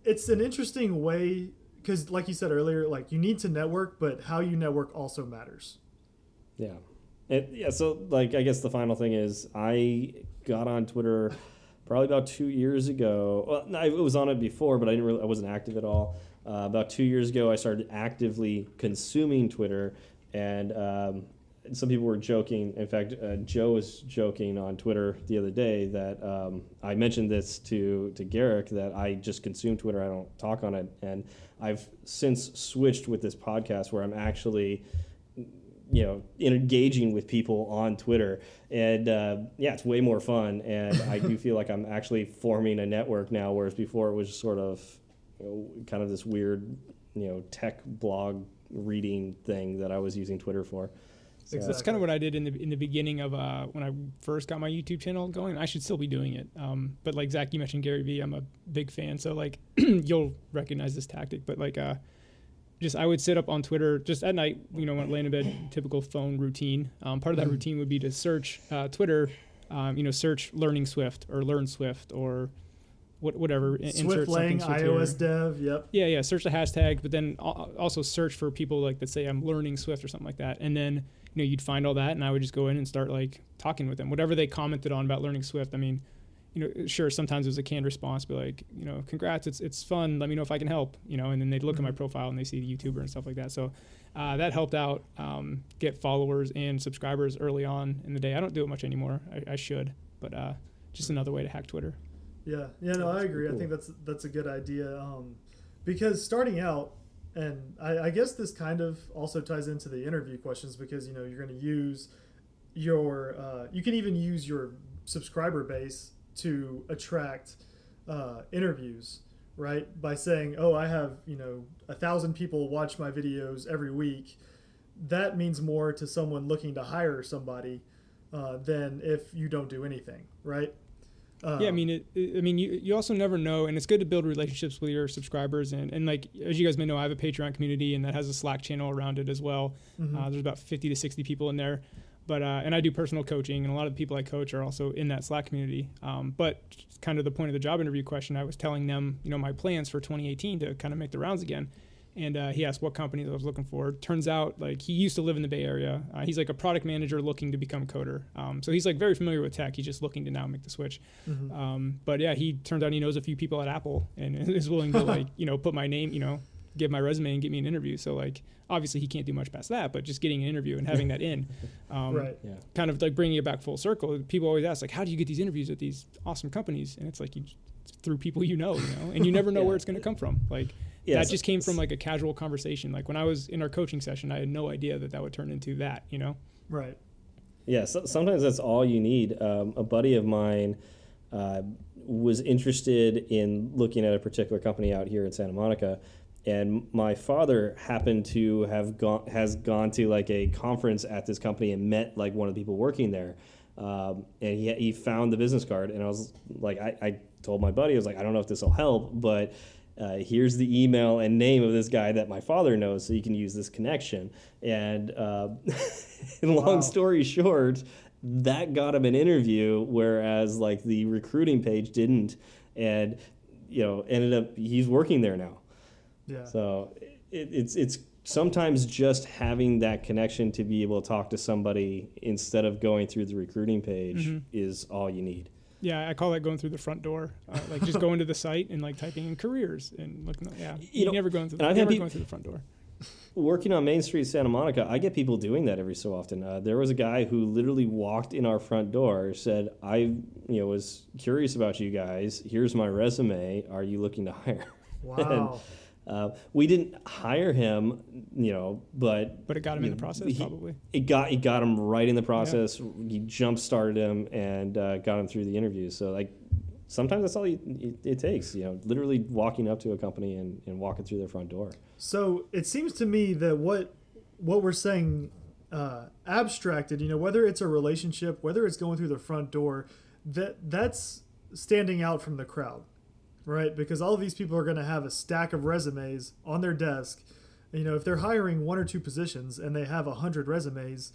Speaker 1: it's an interesting way because, like you said earlier, like you need to network, but how you network also matters.
Speaker 3: Yeah. And yeah, so like I guess the final thing is I got on Twitter probably about two years ago. Well, no, I was on it before, but I didn't really I wasn't active at all. Uh, about two years ago, I started actively consuming Twitter, and um, some people were joking. In fact, uh, Joe was joking on Twitter the other day that um, I mentioned this to to Garrick that I just consume Twitter. I don't talk on it, and I've since switched with this podcast where I'm actually you know engaging with people on Twitter, and uh, yeah, it's way more fun. And I do feel like I'm actually forming a network now, whereas before it was sort of you know, kind of this weird you know tech blog reading thing that I was using Twitter for. So,
Speaker 1: Exactly.
Speaker 2: That's kind of what I did in the in the beginning of uh, when I first got my YouTube channel going. I should still be doing it, um, but like Zach, you mentioned Gary Vee. I'm a big fan, so like you'll recognize this tactic. But like, uh, just I would sit up on Twitter just at night, you know, when laying in bed, typical phone routine. Um, part of that routine would be to search uh, Twitter, um, you know, search learning Swift or learn Swift or what, whatever.
Speaker 1: Swift
Speaker 2: insert
Speaker 1: Lang, iOS dev. Yep.
Speaker 2: Yeah, yeah. Search the hashtag, but then also search for people like that say I'm learning Swift or something like that, and then you know you'd find all that, and I would just go in and start like talking with them, whatever they commented on about learning Swift. I mean, you know, sure sometimes it was a canned response, but like, you know, congrats, it's it's fun. Let me know if I can help, you know, and then they'd look at my profile and they see the YouTuber and stuff like that. So uh, that helped out um, get followers and subscribers early on in the day. I don't do it much anymore. I, I should, but uh, just another way to hack Twitter.
Speaker 1: Yeah, yeah, no, I
Speaker 3: That's
Speaker 1: agree. I think that's that's a good idea. Um, because starting out, and I, I guess this kind of also ties into the interview questions because you know you're going to use your uh, you can even use your subscriber base to attract uh, interviews, right? By saying, "Oh, I have you know a thousand people watch my videos every week." That means more to someone looking to hire somebody uh, than if you don't do anything, right? Uh,
Speaker 2: yeah, I mean, it, it- I mean, you, you also never know, and it's good to build relationships with your subscribers. And, and like as you guys may know, I have a Patreon community, and that has a Slack channel around it as well.
Speaker 1: mhm.
Speaker 2: Uh, there's about 50 to 60 people in there, but uh, and I do personal coaching, and a lot of the people I coach are also in that Slack community. Um, but kind of the point of the job interview question, I was telling them, you know, my plans for 2018 to kind of make the rounds again. And uh, he asked what companies I was looking for. Turns out, like he used to live in the Bay Area. Uh, he's like a product manager looking to become a coder. Um, so he's like very familiar with tech. He's just looking to now make the switch.
Speaker 1: Mhm.
Speaker 2: Um, but yeah, he turns out he knows a few people at Apple and is willing to like you know put my name, you know, give my resume and get me an interview. So like obviously he can't do much past that, but just getting an interview and having that in, um,
Speaker 1: right.
Speaker 3: yeah.
Speaker 2: kind of like bringing it back full circle. People always ask like, how do you get these interviews at these awesome companies? And it's like you it's through people you know, you know, and you never know
Speaker 3: Yeah.
Speaker 2: where it's going to come from. Like
Speaker 3: Yeah,
Speaker 2: that
Speaker 3: so-
Speaker 2: just came from like a casual conversation. Like when I was in our coaching session, I had no idea that that would turn into that, you know.
Speaker 1: Right.
Speaker 3: Yeah, so, sometimes that's all you need. Um, a buddy of mine uh, was interested in looking at a particular company out here in Santa Monica, and my father happened to have gone has gone to like a conference at this company and met like one of the people working there. Um, and he, he found the business card, and I was like, I, I told my buddy, I was like, I don't know if this will help, but uh, here's the email and name of this guy that my father knows, so you can use this connection. And uh, long
Speaker 1: Wow.
Speaker 3: story short, that got him an interview, whereas like the recruiting page didn't, and you know ended up he's working there now.
Speaker 1: Yeah.
Speaker 3: So it, it's it's sometimes just having that connection to be able to talk to somebody instead of going through the recruiting page
Speaker 2: Mhm.
Speaker 3: is all you need.
Speaker 2: Yeah, I call that going through the front door. Uh, like just going to the site and like typing in careers and looking. Yeah,
Speaker 3: You
Speaker 2: you
Speaker 3: know,
Speaker 2: never going through.
Speaker 3: and I've
Speaker 2: The, never
Speaker 3: peop-
Speaker 2: going through the front door.
Speaker 3: Working on Main Street, Santa Monica, I get people doing that every so often. Uh, there was a guy who literally walked in our front door, said, "I, you know, was curious about you guys. Here's my resume. Are you looking to hire?"
Speaker 1: Wow.
Speaker 3: Uh, we didn't hire him, you know, but
Speaker 2: But it got him in the process,
Speaker 3: he-
Speaker 2: probably.
Speaker 3: it got it got him right in the process. He jump started him and uh, got him through the interview. So like sometimes that's all you, it, it takes. You know, literally walking up to a company and, and walking through their front door.
Speaker 1: So it seems to me that what what we're saying uh, abstracted, you know, whether it's a relationship, whether it's going through the front door, that that's standing out from the crowd, right? Because all of these people are going to have a stack of resumes on their desk. You know, if they're hiring one or two positions and they have a hundred resumes,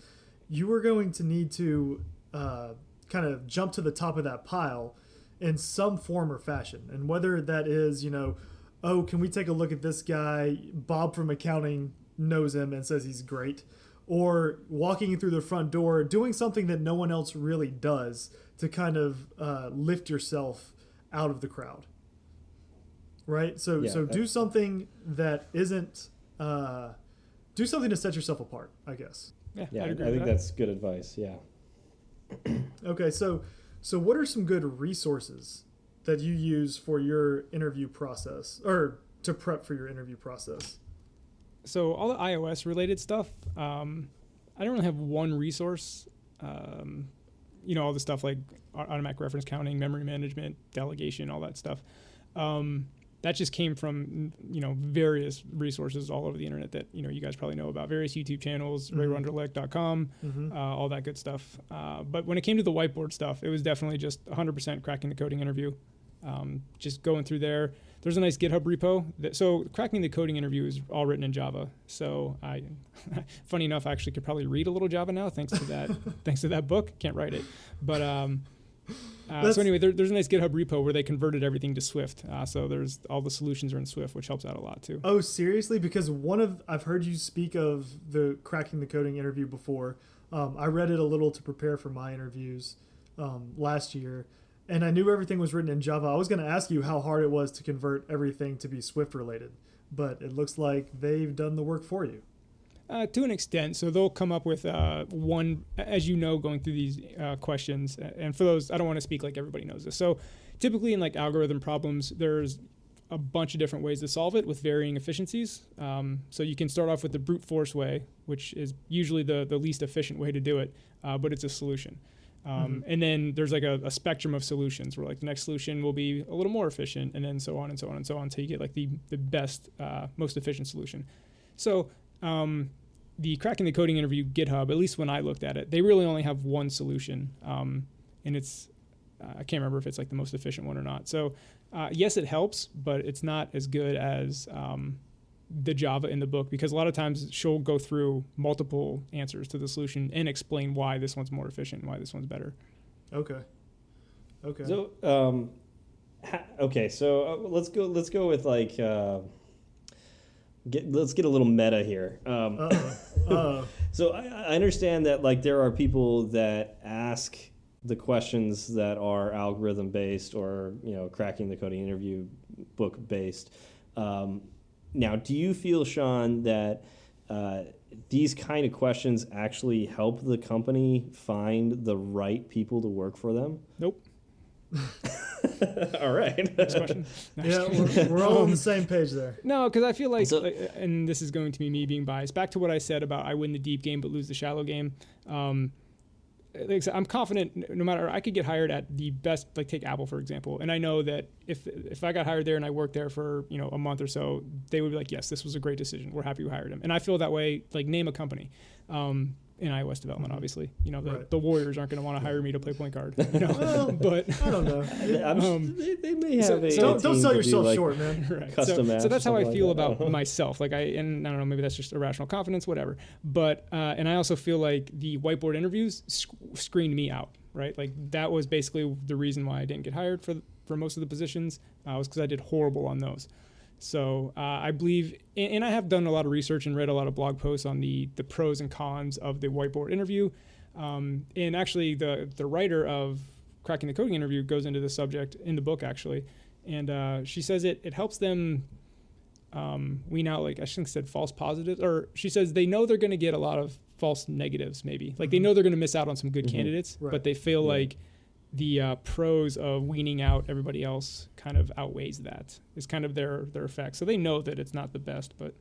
Speaker 1: you are going to need to uh, kind of jump to the top of that pile in some form or fashion. And whether that is, you know, oh, can we take a look at this guy? Bob from accounting knows him and says he's great. Or walking through the front door, doing something that no one else really does to kind of uh, lift yourself out of the crowd. Right? So,
Speaker 3: Yeah,
Speaker 1: so do something that isn't, uh, do something to set yourself apart, I guess.
Speaker 2: Yeah,
Speaker 3: Yeah,
Speaker 2: I'd
Speaker 3: I think
Speaker 2: that.
Speaker 3: that's good advice. Yeah.
Speaker 1: Okay, so so what are some good resources that you use for your interview process or to prep for your interview process?
Speaker 2: so all the iOS related stuff, um, I don't really have one resource. Um, you know, all the stuff like automatic reference counting, memory management, delegation, all that stuff. Um, that just came from you know various resources all over the internet that you know you guys probably know about various YouTube channels,
Speaker 1: Mhm.
Speaker 2: raywenderlich.com,
Speaker 1: Mm-hmm.
Speaker 2: uh, all that good stuff. Uh, but when it came to the whiteboard stuff, it was definitely just 100% cracking the coding interview. Um, just going through there. There's a nice GitHub repo. That, so cracking the coding interview is all written in Java. So I, funny enough, I actually could probably read a little Java now thanks to that. thanks to that book. Can't write it, but um, uh, so anyway, there, there's a nice GitHub repo where they converted everything to Swift. Uh, so there's all the solutions are in Swift, which helps out a lot too.
Speaker 1: Oh, seriously? Because one of I've heard you speak of the cracking the coding interview before. Um, I read it a little to prepare for my interviews um, last year, and I knew everything was written in Java. I was going to ask you how hard it was to convert everything to be Swift related, but it looks like they've done the work for you.
Speaker 2: Uh, to an extent. So they'll come up with uh, one, as you know, going through these uh, questions. And for those, I don't want to speak like everybody knows this. So typically in like algorithm problems, there's a bunch of different ways to solve it with varying efficiencies. Um, so you can start off with the brute force way, which is usually the, the least efficient way to do it, uh, but it's a solution. Um, And then there's like a, a spectrum of solutions where like the next solution will be a little more efficient, and then so on and so on and so on until you get like the the best, uh, most efficient solution. So um, the cracking the coding interview GitHub, at least when I looked at it, they really only have one solution, um, and it's uh, I can't remember if it's like the most efficient one or not. So uh, yes, it helps, but it's not as good as um, the Java in the book because a lot of times she'll go through multiple answers to the solution and explain why this one's more efficient and why this one's better.
Speaker 1: Okay. Okay.
Speaker 3: So, um, ha- okay, so uh, let's go. Let's go with like. Get let's get a little meta here. Um,
Speaker 1: Uh-oh. Uh-oh.
Speaker 3: So I, I understand that like there are people that ask the questions that are algorithm based or you know cracking the coding interview book based. Um, now, do you feel, Sean, that uh, these kind of questions actually help the company find the right people to work for them?
Speaker 2: Nope.
Speaker 3: All right.
Speaker 2: Next question. No,
Speaker 1: yeah,
Speaker 2: just
Speaker 1: we're, we're all on
Speaker 2: Um,
Speaker 1: the same page there.
Speaker 2: No, because I feel like,
Speaker 3: So-
Speaker 2: uh, and this is going to be me being biased. Back to what I said about I win the deep game but lose the shallow game. Um, like I said, I'm confident no matter I could get hired at the best like take Apple for example and I know that if if I got hired there and I worked there for you know a month or so they would be like yes this was a great decision we're happy we hired him and I feel that way like name a company um, in iOS development obviously you know the,
Speaker 1: Right.
Speaker 2: the Warriors aren't going to want to hire me to play point guard you know
Speaker 1: Well,
Speaker 2: but
Speaker 1: I don't know.
Speaker 3: I'm,
Speaker 2: Um,
Speaker 3: they, they may have
Speaker 2: so-
Speaker 3: a
Speaker 2: so
Speaker 1: don't don't sell yourself
Speaker 3: like,
Speaker 1: short, man.
Speaker 2: right.
Speaker 3: Custom
Speaker 2: so, so that's how I feel
Speaker 3: like that. I
Speaker 2: about myself. Like I, and I don't know, maybe that's just irrational confidence, whatever. But uh, and I also feel like the whiteboard interviews sc- screened me out. Right, like that was basically the reason why I didn't get hired for for most of the positions uh, was because I did horrible on those. So uh, I believe, and, and I have done a lot of research and read a lot of blog posts on the the pros and cons of the whiteboard interview. Um, and actually, the the writer of cracking the coding interview goes into the subject in the book actually, and uh, she says it it helps them um, wean out like I think said false positives, or she says they know they're going to get a lot of false negatives, maybe like they
Speaker 1: Mhm.
Speaker 2: know they're going to miss out on some good
Speaker 3: Mhm.
Speaker 2: candidates,
Speaker 1: Right.
Speaker 2: but they feel
Speaker 3: Yeah.
Speaker 2: like the uh, pros of weaning out everybody else kind of outweighs that. Is kind of their their effect. So they know that it's not the best, but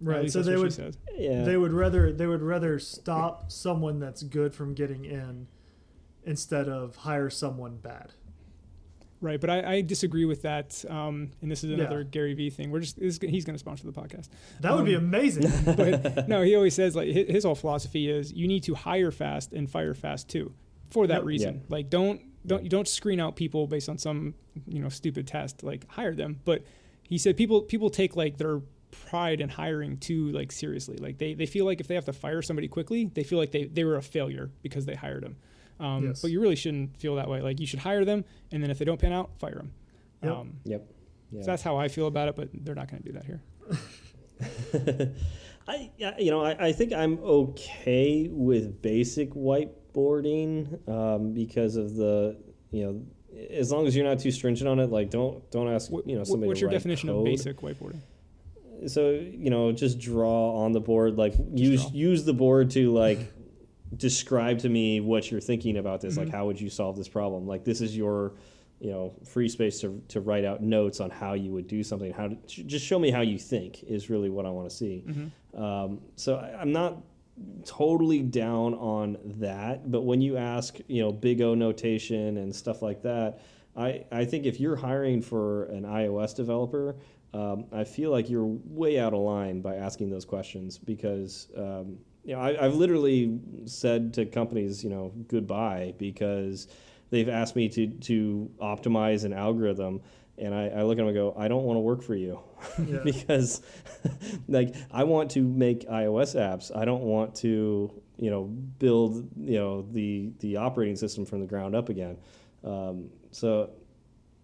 Speaker 1: Right. So they would.
Speaker 3: Yeah.
Speaker 1: they would rather they would rather stop someone that's good from getting in instead of hire someone bad.
Speaker 2: Right, but I, I disagree with that. Um, and this is
Speaker 1: Yeah.
Speaker 2: another Gary Vee thing. We're just this, he's going to sponsor the podcast.
Speaker 1: That would be
Speaker 2: Um,
Speaker 1: amazing.
Speaker 2: but no, he always says like his, his whole philosophy is you need to hire fast and fire fast too, for that reason.
Speaker 3: Yeah.
Speaker 2: Like don't don't you don't screen out people based on some you know stupid test. Like hire them. But he said people people take like their pride in hiring too like seriously. Like they they feel like if they have to fire somebody quickly, they feel like they they were a failure because they hired them. Um,
Speaker 1: Yes.
Speaker 2: But you really shouldn't feel that way. Like you should hire them, and then if they don't pan out, fire them.
Speaker 1: Yep.
Speaker 2: Um,
Speaker 3: Yep. Yeah.
Speaker 2: So that's how I feel about it. But they're not going to do that here.
Speaker 3: I, yeah, you know, I, I think I'm okay with basic whiteboarding um, because of the, you know, as long as you're not too stringent on it. Like, don't don't ask, you know, somebody.
Speaker 2: what's your definition of basic whiteboarding?
Speaker 3: So you know, just draw on the board. Like, use
Speaker 2: draw.
Speaker 3: use the board to like describe to me what you're thinking about this. Like,
Speaker 2: Mhm.
Speaker 3: how would you solve this problem? Like, this is your you know free space to, to write out notes on how you would do something how to just show me how you think is really what i want to see
Speaker 2: Mm-hmm.
Speaker 3: um, so I, I'm not totally down on that, but when you ask, you know, big O notation and stuff like that, I, I think if you're hiring for an iOS developer, um, I feel like you're way out of line by asking those questions because, um, you know, I, I've literally said to companies, you know, goodbye because they've asked me to, to optimize an algorithm. And I, I look at them and go, I don't want to work for you
Speaker 1: Yeah.
Speaker 3: because like I want to make iOS apps. I don't want to, you know, build, you know, the the operating system from the ground up again. Um, so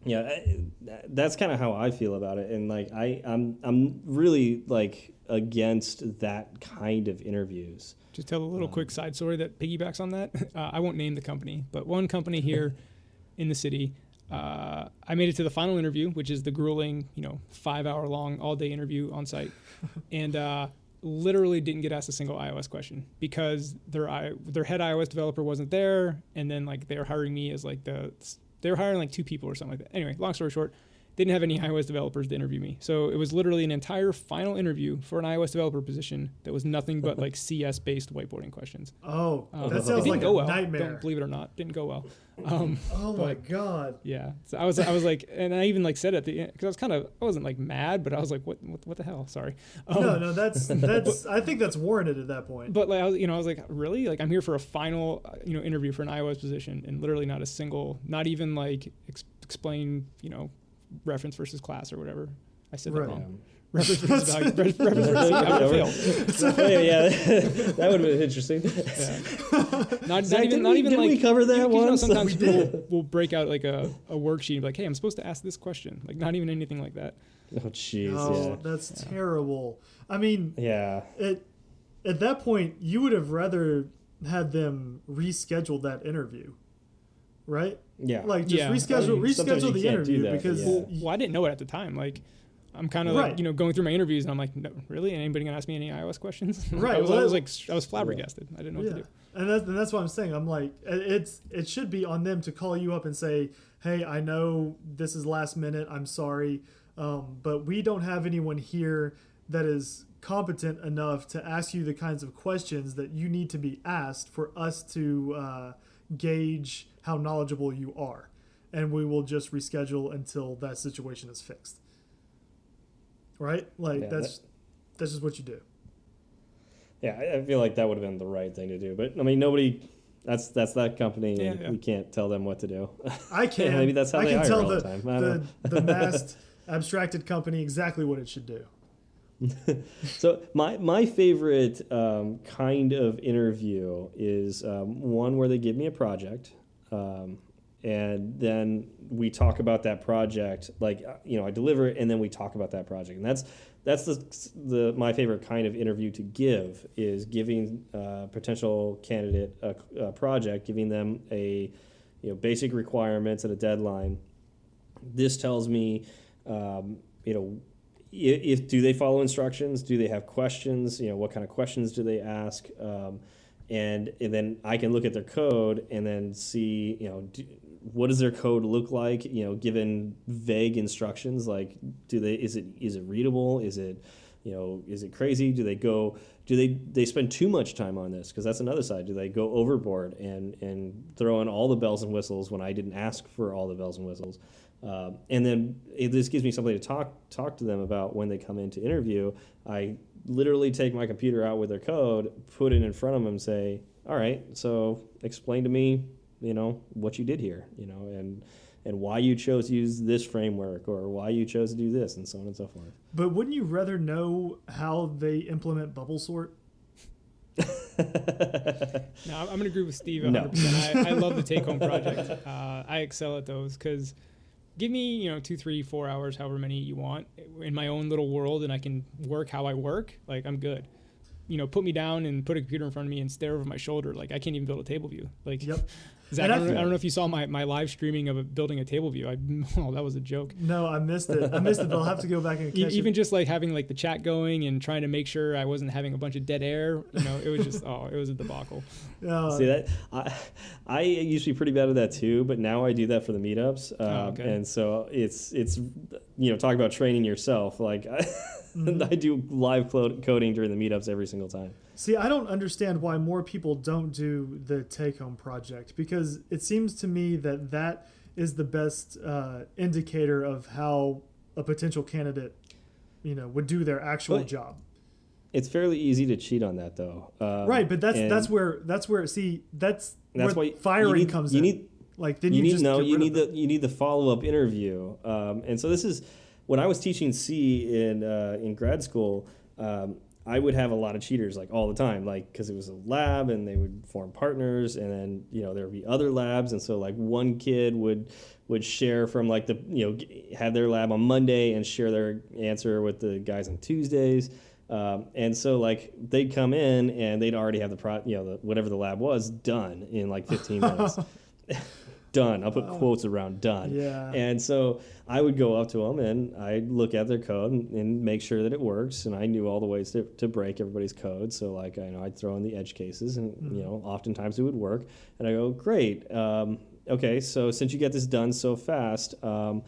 Speaker 3: yeah, I, that's kind of how I feel about it. And like I I'm I'm really like against that kind of interviews.
Speaker 2: Just tell a little
Speaker 3: Um,
Speaker 2: quick side story that piggybacks on that. Uh, I won't name the company, but one company here in the city, uh, I made it to the final interview, which is the grueling, you know, five hour long, all day interview on site, and uh, literally didn't get asked a single iOS question because their i their head iOS developer wasn't there, and then like they were hiring me as like the they were hiring like two people or something like that. Anyway, long story short, didn't have any iOS developers to interview me. So it was literally an entire final interview for an iOS developer position that was nothing but like CS based whiteboarding questions.
Speaker 1: Oh,
Speaker 2: Um,
Speaker 1: that
Speaker 2: it
Speaker 1: sounds
Speaker 2: didn't
Speaker 1: like
Speaker 2: go
Speaker 1: a
Speaker 2: well.
Speaker 1: nightmare.
Speaker 2: Don't believe it or not, didn't go well. Um,
Speaker 1: oh my
Speaker 2: but-
Speaker 1: god.
Speaker 2: yeah, so I was I was like, and I even like said at the end because I was kind of I wasn't like mad, but I was like, what what, what the hell? Sorry. Um,
Speaker 1: no, no, that's that's. I think that's warranted at that point.
Speaker 2: But like I was, you know, I was like, really? Like I'm here for a final, uh, you know, interview for an iOS position, and literally not a single, not even like ex- explain, you know, reference versus class or whatever. I said that
Speaker 1: Right.
Speaker 2: wrong. Reference versus value. reference versus I would have failed.
Speaker 3: yeah, yeah, that would have been interesting.
Speaker 2: Yeah. Not,
Speaker 3: Zach,
Speaker 2: not even,
Speaker 3: didn't we-
Speaker 2: even like
Speaker 3: we cover that
Speaker 2: you, you know, sometimes
Speaker 1: We
Speaker 2: people
Speaker 1: did.
Speaker 2: will break out like a, a worksheet and be like, hey, I'm supposed to ask this question. Like not even anything like that.
Speaker 3: Oh, jeez,
Speaker 1: oh,
Speaker 3: yeah.
Speaker 1: that's
Speaker 2: Yeah.
Speaker 1: terrible. I mean,
Speaker 3: Yeah.
Speaker 1: at at that point, you would have rather had them reschedule that interview, right?
Speaker 3: Yeah.
Speaker 1: Like just
Speaker 2: Yeah.
Speaker 1: reschedule
Speaker 3: I mean,
Speaker 1: reschedule the interview
Speaker 3: that,
Speaker 1: because
Speaker 3: yeah.
Speaker 1: y-
Speaker 2: Well, I didn't know it at the time. Like, I'm kind of
Speaker 1: Right.
Speaker 2: like, you know, going through my interviews and I'm like, no, really? Anybody gonna ask me any iOS questions?
Speaker 1: Right,
Speaker 2: I was,
Speaker 1: well,
Speaker 2: I was like, I was flabbergasted. I didn't know what
Speaker 1: yeah,
Speaker 2: to do.
Speaker 1: and that's and that's what I'm saying. I'm like, it- it's it should be on them to call you up and say, hey, I know this is last minute. I'm sorry, um, but we don't have anyone here that is competent enough to ask you the kinds of questions that you need to be asked for us to uh, gauge how knowledgeable you are. And we will just reschedule until that situation is fixed. Right? Like
Speaker 3: Yeah,
Speaker 1: that's that's just what you do.
Speaker 3: Yeah, I- feel like that would have been the right thing to do. But I mean, nobody. That's that's that company, and
Speaker 2: Yeah, yeah.
Speaker 3: we can't tell them what to do.
Speaker 1: I can.
Speaker 3: maybe that's how
Speaker 1: I
Speaker 3: they
Speaker 1: can
Speaker 3: hire
Speaker 1: tell
Speaker 3: all
Speaker 1: the,
Speaker 3: the time.
Speaker 1: The, the masked, abstracted company exactly what it should do.
Speaker 3: So my my favorite um, kind of interview is um, one where they give me a project, um, and then we talk about that project. Like uh, you know, I deliver it, and then we talk about that project, and that's that's the the my favorite kind of interview to give is giving uh, potential candidate a, a project, giving them a you know basic requirements and a deadline. This tells me, um, you know, if, do they follow instructions? Do they have questions? You know, what kind of questions do they ask? Um, and, and then I can look at their code and then see, you know, do, what does their code look like? You know, given vague instructions, like do they is it is it readable? Is it you know is it crazy? Do they go? Do they they spend too much time on this? Because that's another side. Do they go overboard and and throw in all the bells and whistles when I didn't ask for all the bells and whistles? Um, and then it, this gives me something to talk talk to them about when they come in to interview. I literally take my computer out with their code, put it in front of them, and say, "All right, so explain to me, you know, what you did here, you know, and and why you chose to use this framework or why you chose to do this, and so on and so forth."
Speaker 1: But wouldn't you rather know how they implement bubble sort?
Speaker 2: No, I'm going to agree with Steve
Speaker 3: No.
Speaker 2: 100%. I, I love the take home project. Uh, I excel at those because give me, you know, two, three, four hours, however many you want in my own little world and I can work how I work. Like, I'm good. You know, put me down and put a computer in front of me and stare over my shoulder. Like, I can't even build a table view. Like,
Speaker 1: Yep.
Speaker 2: Zach, I,
Speaker 1: I
Speaker 2: don't, know- I don't know if you saw my, my live streaming of a, building a table view. I, oh, that was a joke.
Speaker 1: No, I missed it. I missed it. But I'll have to go back and catch
Speaker 2: even
Speaker 1: it.
Speaker 2: just like having like the chat going and trying to make sure I wasn't having a bunch of dead air, you know, it was just oh, it was a debacle.
Speaker 1: Uh,
Speaker 3: See that I, I used to be pretty bad at that too, but now I do that for the meetups, uh,
Speaker 2: Oh, okay.
Speaker 3: and so it's it's you know talk about training yourself. Like I,
Speaker 1: Mm-hmm.
Speaker 3: I do live coding during the meetups every single time.
Speaker 1: See, I don't understand why more people don't do the take home project because it seems to me that that is the best uh, indicator of how a potential candidate, you know, would do their actual
Speaker 3: Well,
Speaker 1: job.
Speaker 3: It's fairly easy to cheat on that though. Um,
Speaker 1: right, but that's that's where that's where see that's
Speaker 3: that's
Speaker 1: where
Speaker 3: why
Speaker 1: firing
Speaker 3: need,
Speaker 1: comes
Speaker 3: you
Speaker 1: in.
Speaker 3: Need,
Speaker 1: like then
Speaker 3: you,
Speaker 1: you,
Speaker 3: need no, you need the you need the follow up interview. Um, and so this is when I was teaching C in uh, in grad school. Um, I would have a lot of cheaters like all the time, like because it was a lab and they would form partners, and then you know there would be other labs, and so like one kid would would share from like the you know have their lab on Monday and share their answer with the guys on Tuesdays. Um, and so like they'd come in and they'd already have the pro you know the, whatever the lab was done in like 15 minutes. done. I'll put quotes around done.
Speaker 1: Yeah.
Speaker 3: And so I would go up to them and I'd look at their code and, and make sure that it works. And I knew all the ways to, to break everybody's code. So like I know I'd throw in the edge cases and you know oftentimes it would work. And I go great. Um, okay, so since you get this done so fast. Um,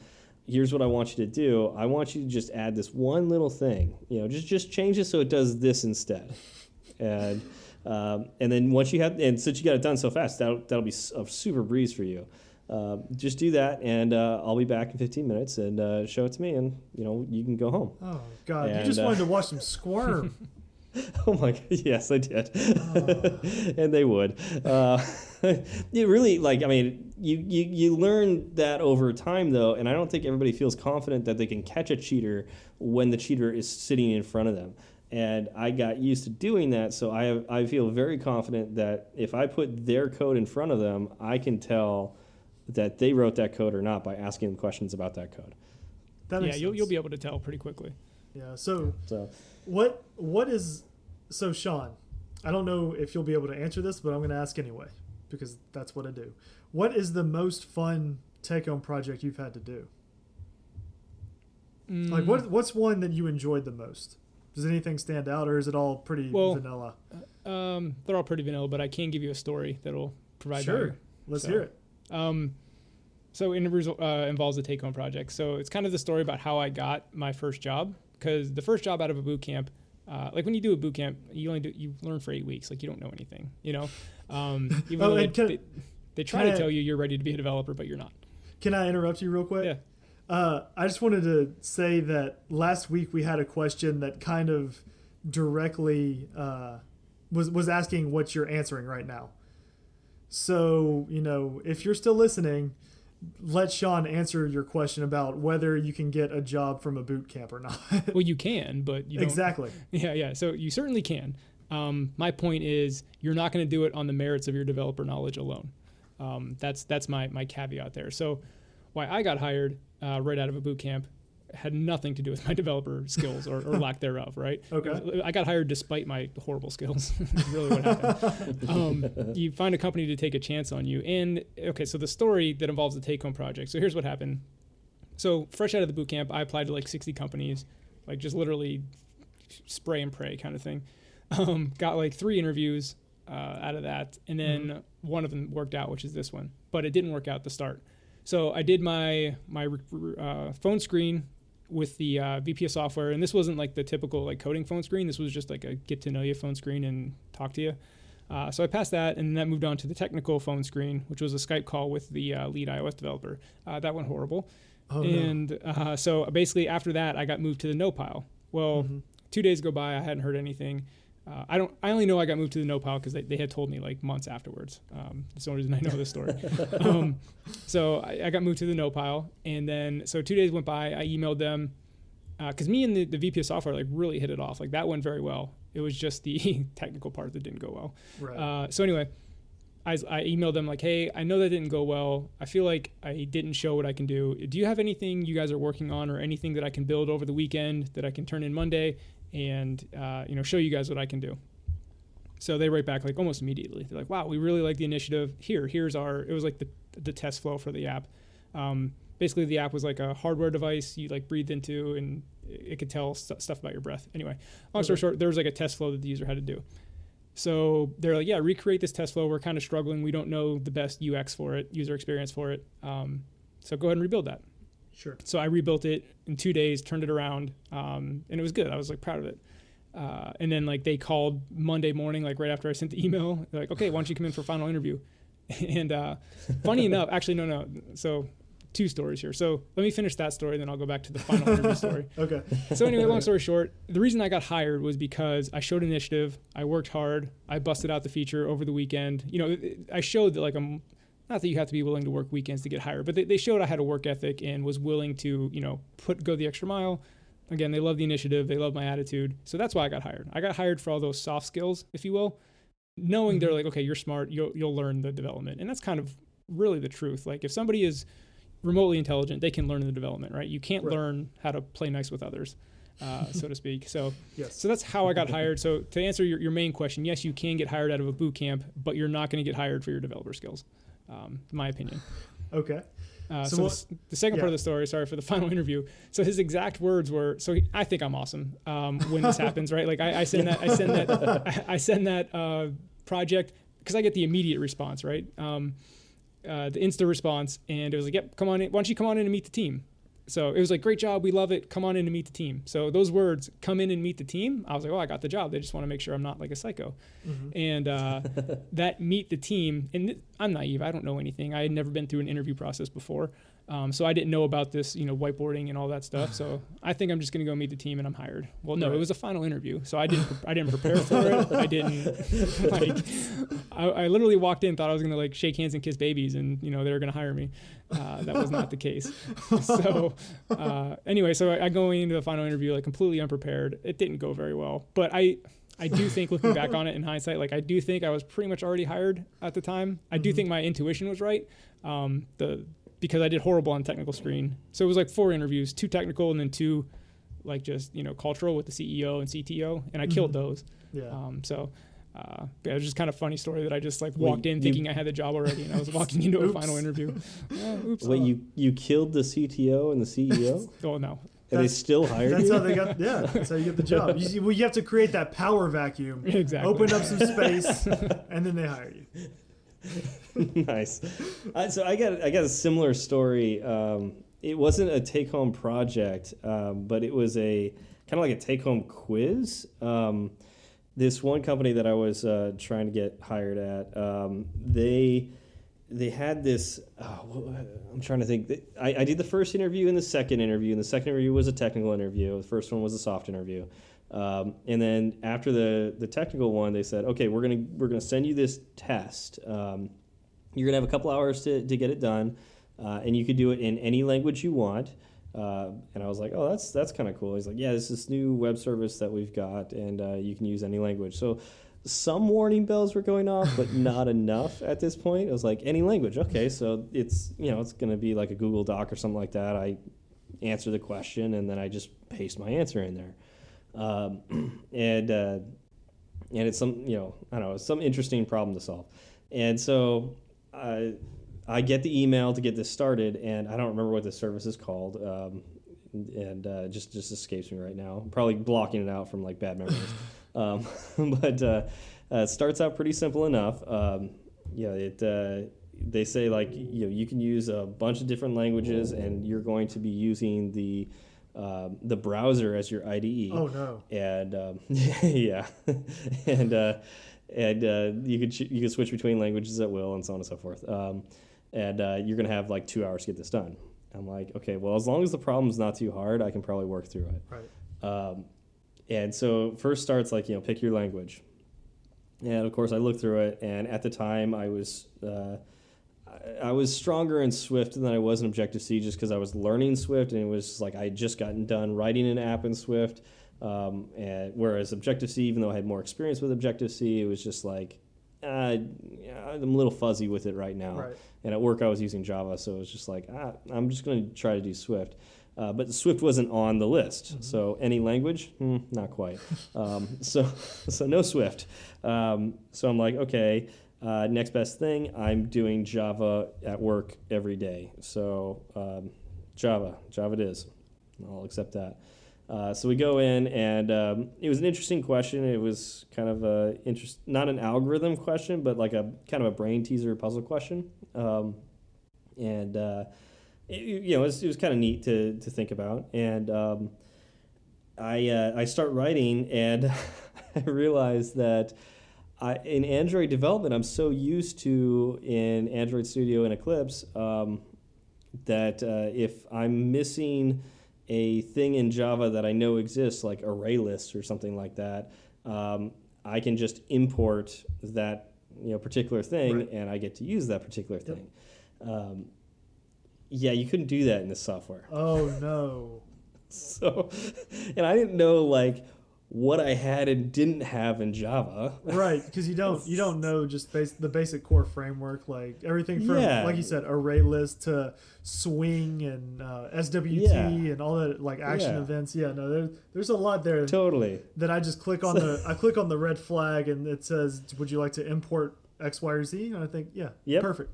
Speaker 3: Here's what I want you to do. I want you to just add this one little thing. You know, just just change it so it does this instead and um, and then once you have and since you got it done so fast that'll, that'll be a super breeze for you. Um, just do that and uh, i'll be back in 15 minutes and uh, show it to me and you know you can go home.
Speaker 1: Oh God, you just
Speaker 3: uh,
Speaker 1: wanted to watch them squirm.
Speaker 3: oh my god yes i did.
Speaker 1: Oh.
Speaker 3: and they would. Uh, you really like i mean you, you you learn that over time though and i don't think everybody feels confident that they can catch a cheater when the cheater is sitting in front of them and i got used to doing that so i have, i feel very confident that if i put their code in front of them i can tell that they wrote that code or not by asking them questions about that code
Speaker 1: That
Speaker 2: yeah, you'll, you'll be able to tell pretty quickly.
Speaker 1: Yeah. So
Speaker 3: so
Speaker 1: what what is so Sean? I don't know if you'll be able to answer this, but I'm going to ask anyway because that's what I do. What is the most fun take home project you've had to do? Like
Speaker 2: Mm,
Speaker 1: what what's one that you enjoyed the most? Does anything stand out, or is it all pretty
Speaker 2: Well,
Speaker 1: vanilla?
Speaker 2: Um, they're all pretty vanilla, but I can give you a story that'll provide
Speaker 1: Sure,
Speaker 2: value.
Speaker 1: let's
Speaker 2: So-
Speaker 1: hear it.
Speaker 2: Um, so it uh, involves a take-home project. So it's kind of the story about how I got my first job because the first job out of a boot camp, Uh, like when you do a boot camp, you only do you learn for eight weeks. Like you don't know anything, you know. Um, even
Speaker 1: Oh,
Speaker 2: though they,
Speaker 1: can-
Speaker 2: they, they try to
Speaker 1: I-
Speaker 2: tell you you're ready to be a developer, but you're not.
Speaker 1: Can I interrupt you real quick?
Speaker 2: Yeah.
Speaker 1: Uh, I just wanted to say that last week we had a question that kind of directly uh, was was asking what you're answering right now. So you know, if you're still listening, let Sean answer your question about whether you can get a job from a boot camp or not.
Speaker 2: Well, you can, but you
Speaker 1: exactly.
Speaker 2: Yeah, yeah. So you certainly can. Um, my point is, you're not going to do it on the merits of your developer knowledge alone. Um, that's that's my my caveat there. So, why I got hired uh, right out of a boot camp had nothing to do with my developer skills or, or lack thereof. Right.
Speaker 1: Okay.
Speaker 2: I got hired despite my horrible skills. Really what happened. um, you find a company to take a chance on you, and okay, so the story that involves the take-home project. So here's what happened. So fresh out of the boot camp, I applied to like 60 companies, like just literally spray and pray kind of thing. Um, got like three interviews uh, out of that, and then one of them worked out, which is this one. But it didn't work out at the start. So I did my my uh, phone screen with the uh, VP of software, and this wasn't like the typical like coding phone screen. This was just like a get to know you phone screen and talk to you. Uh, so I passed that, and then that moved on to the technical phone screen, which was a Skype call with the uh, lead iOS developer. Uh, that went horrible.
Speaker 1: Oh, no.
Speaker 2: and uh, so basically after that, I got moved to the no pile. Well,
Speaker 1: Mhm.
Speaker 2: two days go by, I hadn't heard anything. Uh, I don't. I only know I got moved to the no pile because they, they had told me like months afterwards. Um, that's the only reason I know this story. um, so I, I got moved to the no pile, and then so two days went by. I emailed them because me and the, the VP of software like really hit it off. Like that went very well. It was just the technical part that didn't go well.
Speaker 1: Right.
Speaker 2: Uh, so anyway, I, I emailed them like, hey, I know that didn't go well. I feel like I didn't show what I can do. Do you have anything you guys are working on, or anything that I can build over the weekend that I can turn in Monday, and uh, you know show you guys what I can do? So they write back like almost immediately. They're like, wow, we really like the initiative. Here, here's our. It was like the the test flow for the app. Um, basically, the app was like a hardware device you like breathed into, and it could tell st- stuff about your breath. Anyway, long story
Speaker 1: Okay.
Speaker 2: short, there was like a test flow that the user had to do. So they're like, yeah, recreate this test flow. We're kind of struggling. We don't know the best UX for it, user experience for it. Um, so go ahead and rebuild that.
Speaker 1: Sure.
Speaker 2: So I rebuilt it in two days, turned it around, um, and it was good. I was like proud of it. Uh, and then like they called Monday morning, like right after I sent the email, they're like, okay, why don't you come in for a final interview? And uh, funny enough, actually, no, no. So two stories here. So let me finish that story, then I'll go back to the final interview story
Speaker 1: Okay.
Speaker 2: so anyway, long story short, the reason I got hired was because I showed initiative. I worked hard. I busted out the feature over the weekend. You know, I showed that like I'm not that you have to be willing to work weekends to get hired, but they, they showed I had a work ethic and was willing to you know put go the extra mile. Again, they love the initiative. They love my attitude. So that's why I got hired. I got hired for all those soft skills, if you will, knowing they're like, okay, you're smart. You'll you'll learn the development, and that's kind of really the truth. Like if somebody is remotely intelligent, they can learn the development, right? You can't
Speaker 1: Right.
Speaker 2: learn how to play nice with others, uh, so to speak. So,
Speaker 1: Yes.
Speaker 2: so that's how I got hired. So to answer your, your main question, yes, you can get hired out of a boot camp, but you're not going to get hired for your developer skills, um, my opinion.
Speaker 1: Okay.
Speaker 2: Uh,
Speaker 1: So
Speaker 2: so
Speaker 1: what-
Speaker 2: the, the second
Speaker 1: yeah.
Speaker 2: part of the story, sorry for the final interview. So his exact words were, "So he, I think I'm awesome um, when this happens, right? Like I, I send that, I send that, I, I send that uh, project because I get the immediate response, right? Um, uh, the insta response, and it was like, "Yep, come on in. Why don't you come on in and meet the team?" So it was like, "Great job, we love it. Come on in and meet the team." So those words, "Come in and meet the team," I was like, "Oh, I got the job. They just want to make sure I'm not like a psycho."
Speaker 1: Mhm.
Speaker 2: and uh, that meet the team and th- i'm naive i don't know anything i had never been through an interview process before um, so i didn't know about this you know whiteboarding and all that stuff so i think i'm just going to go meet the team and i'm hired well no
Speaker 1: Right.
Speaker 2: it was a final interview so i didn't pre- i didn't prepare for it i didn't like I, I literally walked in thought i was going to like shake hands and kiss babies and you know they were going to hire me uh, that was not the case so uh, anyway so I, I go into the final interview like completely unprepared it didn't go very well but i I do think looking back on it in hindsight, like I do think I was pretty much already hired at the time. I do
Speaker 1: Mhm.
Speaker 2: think my intuition was right. Um, the because I did horrible on technical screen. So it was like four interviews, two technical and then two like just, you know, cultural with the CEO and CTO. And I killed
Speaker 1: Mhm.
Speaker 2: those.
Speaker 1: Yeah.
Speaker 2: Um, so uh, it was just kind of funny story that I just like
Speaker 3: Wait,
Speaker 2: walked in
Speaker 3: you-
Speaker 2: thinking I had the job already and I was walking into a final interview. Yeah, oops.
Speaker 3: Wait, you you killed the CTO and the CEO,
Speaker 2: Oh no.
Speaker 3: and they still hired
Speaker 1: That's
Speaker 3: you?
Speaker 1: how they got. Yeah, that's how you get the job. You, well, you have to create that power vacuum,
Speaker 2: Exactly.
Speaker 1: open up some space, and then they hire you.
Speaker 3: nice. Uh, so I got I got a similar story. Um, it wasn't a take home project, um, but it was a kind of like a take home quiz. Um, this one company that I was uh, trying to get hired at, um, they they had this. Oh, I'm trying to think. I, I did the first interview and the second interview, and the second interview was a technical interview. The first one was a soft interview. Um, and then after the the technical one, they said, "Okay, we're gonna we're gonna send you this test. Um, you're gonna have a couple hours to, to get it done, uh, and you could do it in any language you want." Uh, and I was like, "Oh, that's that's kind of cool." He's like, "Yeah, this is this new web service that we've got, and uh, you can use any language." So some warning bells were going off, but not enough at this point. It was like any language. Okay, so it's you know it's going to be like a Google Doc or something like that. I answer the question and then I just paste my answer in there, um, and uh, and it's some you know I don't know some interesting problem to solve, and so I I get the email to get this started, and I don't remember what the service is called. Um, and uh, just just escapes me right now. I'm probably blocking it out from like bad memories. Um, but uh, uh, it starts out pretty simple enough. Um, yeah, it. Uh, they say like you know you can use a bunch of different languages, and you're going to be using the um, the browser as your IDE.
Speaker 1: Oh no!
Speaker 3: And um, yeah, and uh, and uh, you could you could switch between languages at will, and so on and so forth. Um, and uh, you're gonna have like two hours to get this done. I'm like, okay, well, as long as the problem's not too hard, I can probably work through it.
Speaker 1: Right.
Speaker 3: Um, and so first starts like you know pick your language, and of course I looked through it, and at the time I was uh, I was stronger in Swift than I was in Objective C just because I was learning Swift, and it was like I had just gotten done writing an app in Swift. Um, and whereas Objective C, even though I had more experience with Objective C, it was just like uh, I'm a little fuzzy with it right now.
Speaker 1: Right.
Speaker 3: And at work I was using Java, so it was just like ah, I'm just going to try to do Swift. Uh, but Swift wasn't on the list. Mm-hmm. So any language, hmm, not quite. um, so so no Swift. Um, so I'm like, okay, uh, next best thing. I'm doing Java at work every day. So um, Java, Java it is. I'll accept that. Uh, so we go in, and um, it was an interesting question. It was kind of a interest, not an algorithm question, but like a kind of a brain teaser puzzle question. Um, and uh, it, you know, it was, it was kind of neat to, to think about. And um, I, uh, I start writing, and I realize that I, in Android development, I'm so used to in Android Studio and Eclipse um, that uh, if I'm missing a thing in Java that I know exists, like array lists or something like that, um, I can just import that you know particular thing, right. and I get to use that particular thing. Yep. Um, yeah, you couldn't do that in this software.
Speaker 1: Oh no.
Speaker 3: so, and I didn't know like what I had and didn't have in Java.
Speaker 1: Right, because you don't you don't know just base, the basic core framework, like everything from yeah. like you said, array list to swing and uh, SWT yeah. and all that like action yeah. events. Yeah, no, there, there's a lot there.
Speaker 3: Totally.
Speaker 1: That I just click on the I click on the red flag and it says, "Would you like to import X, Y, or Z?" And I think, yeah, yep. perfect.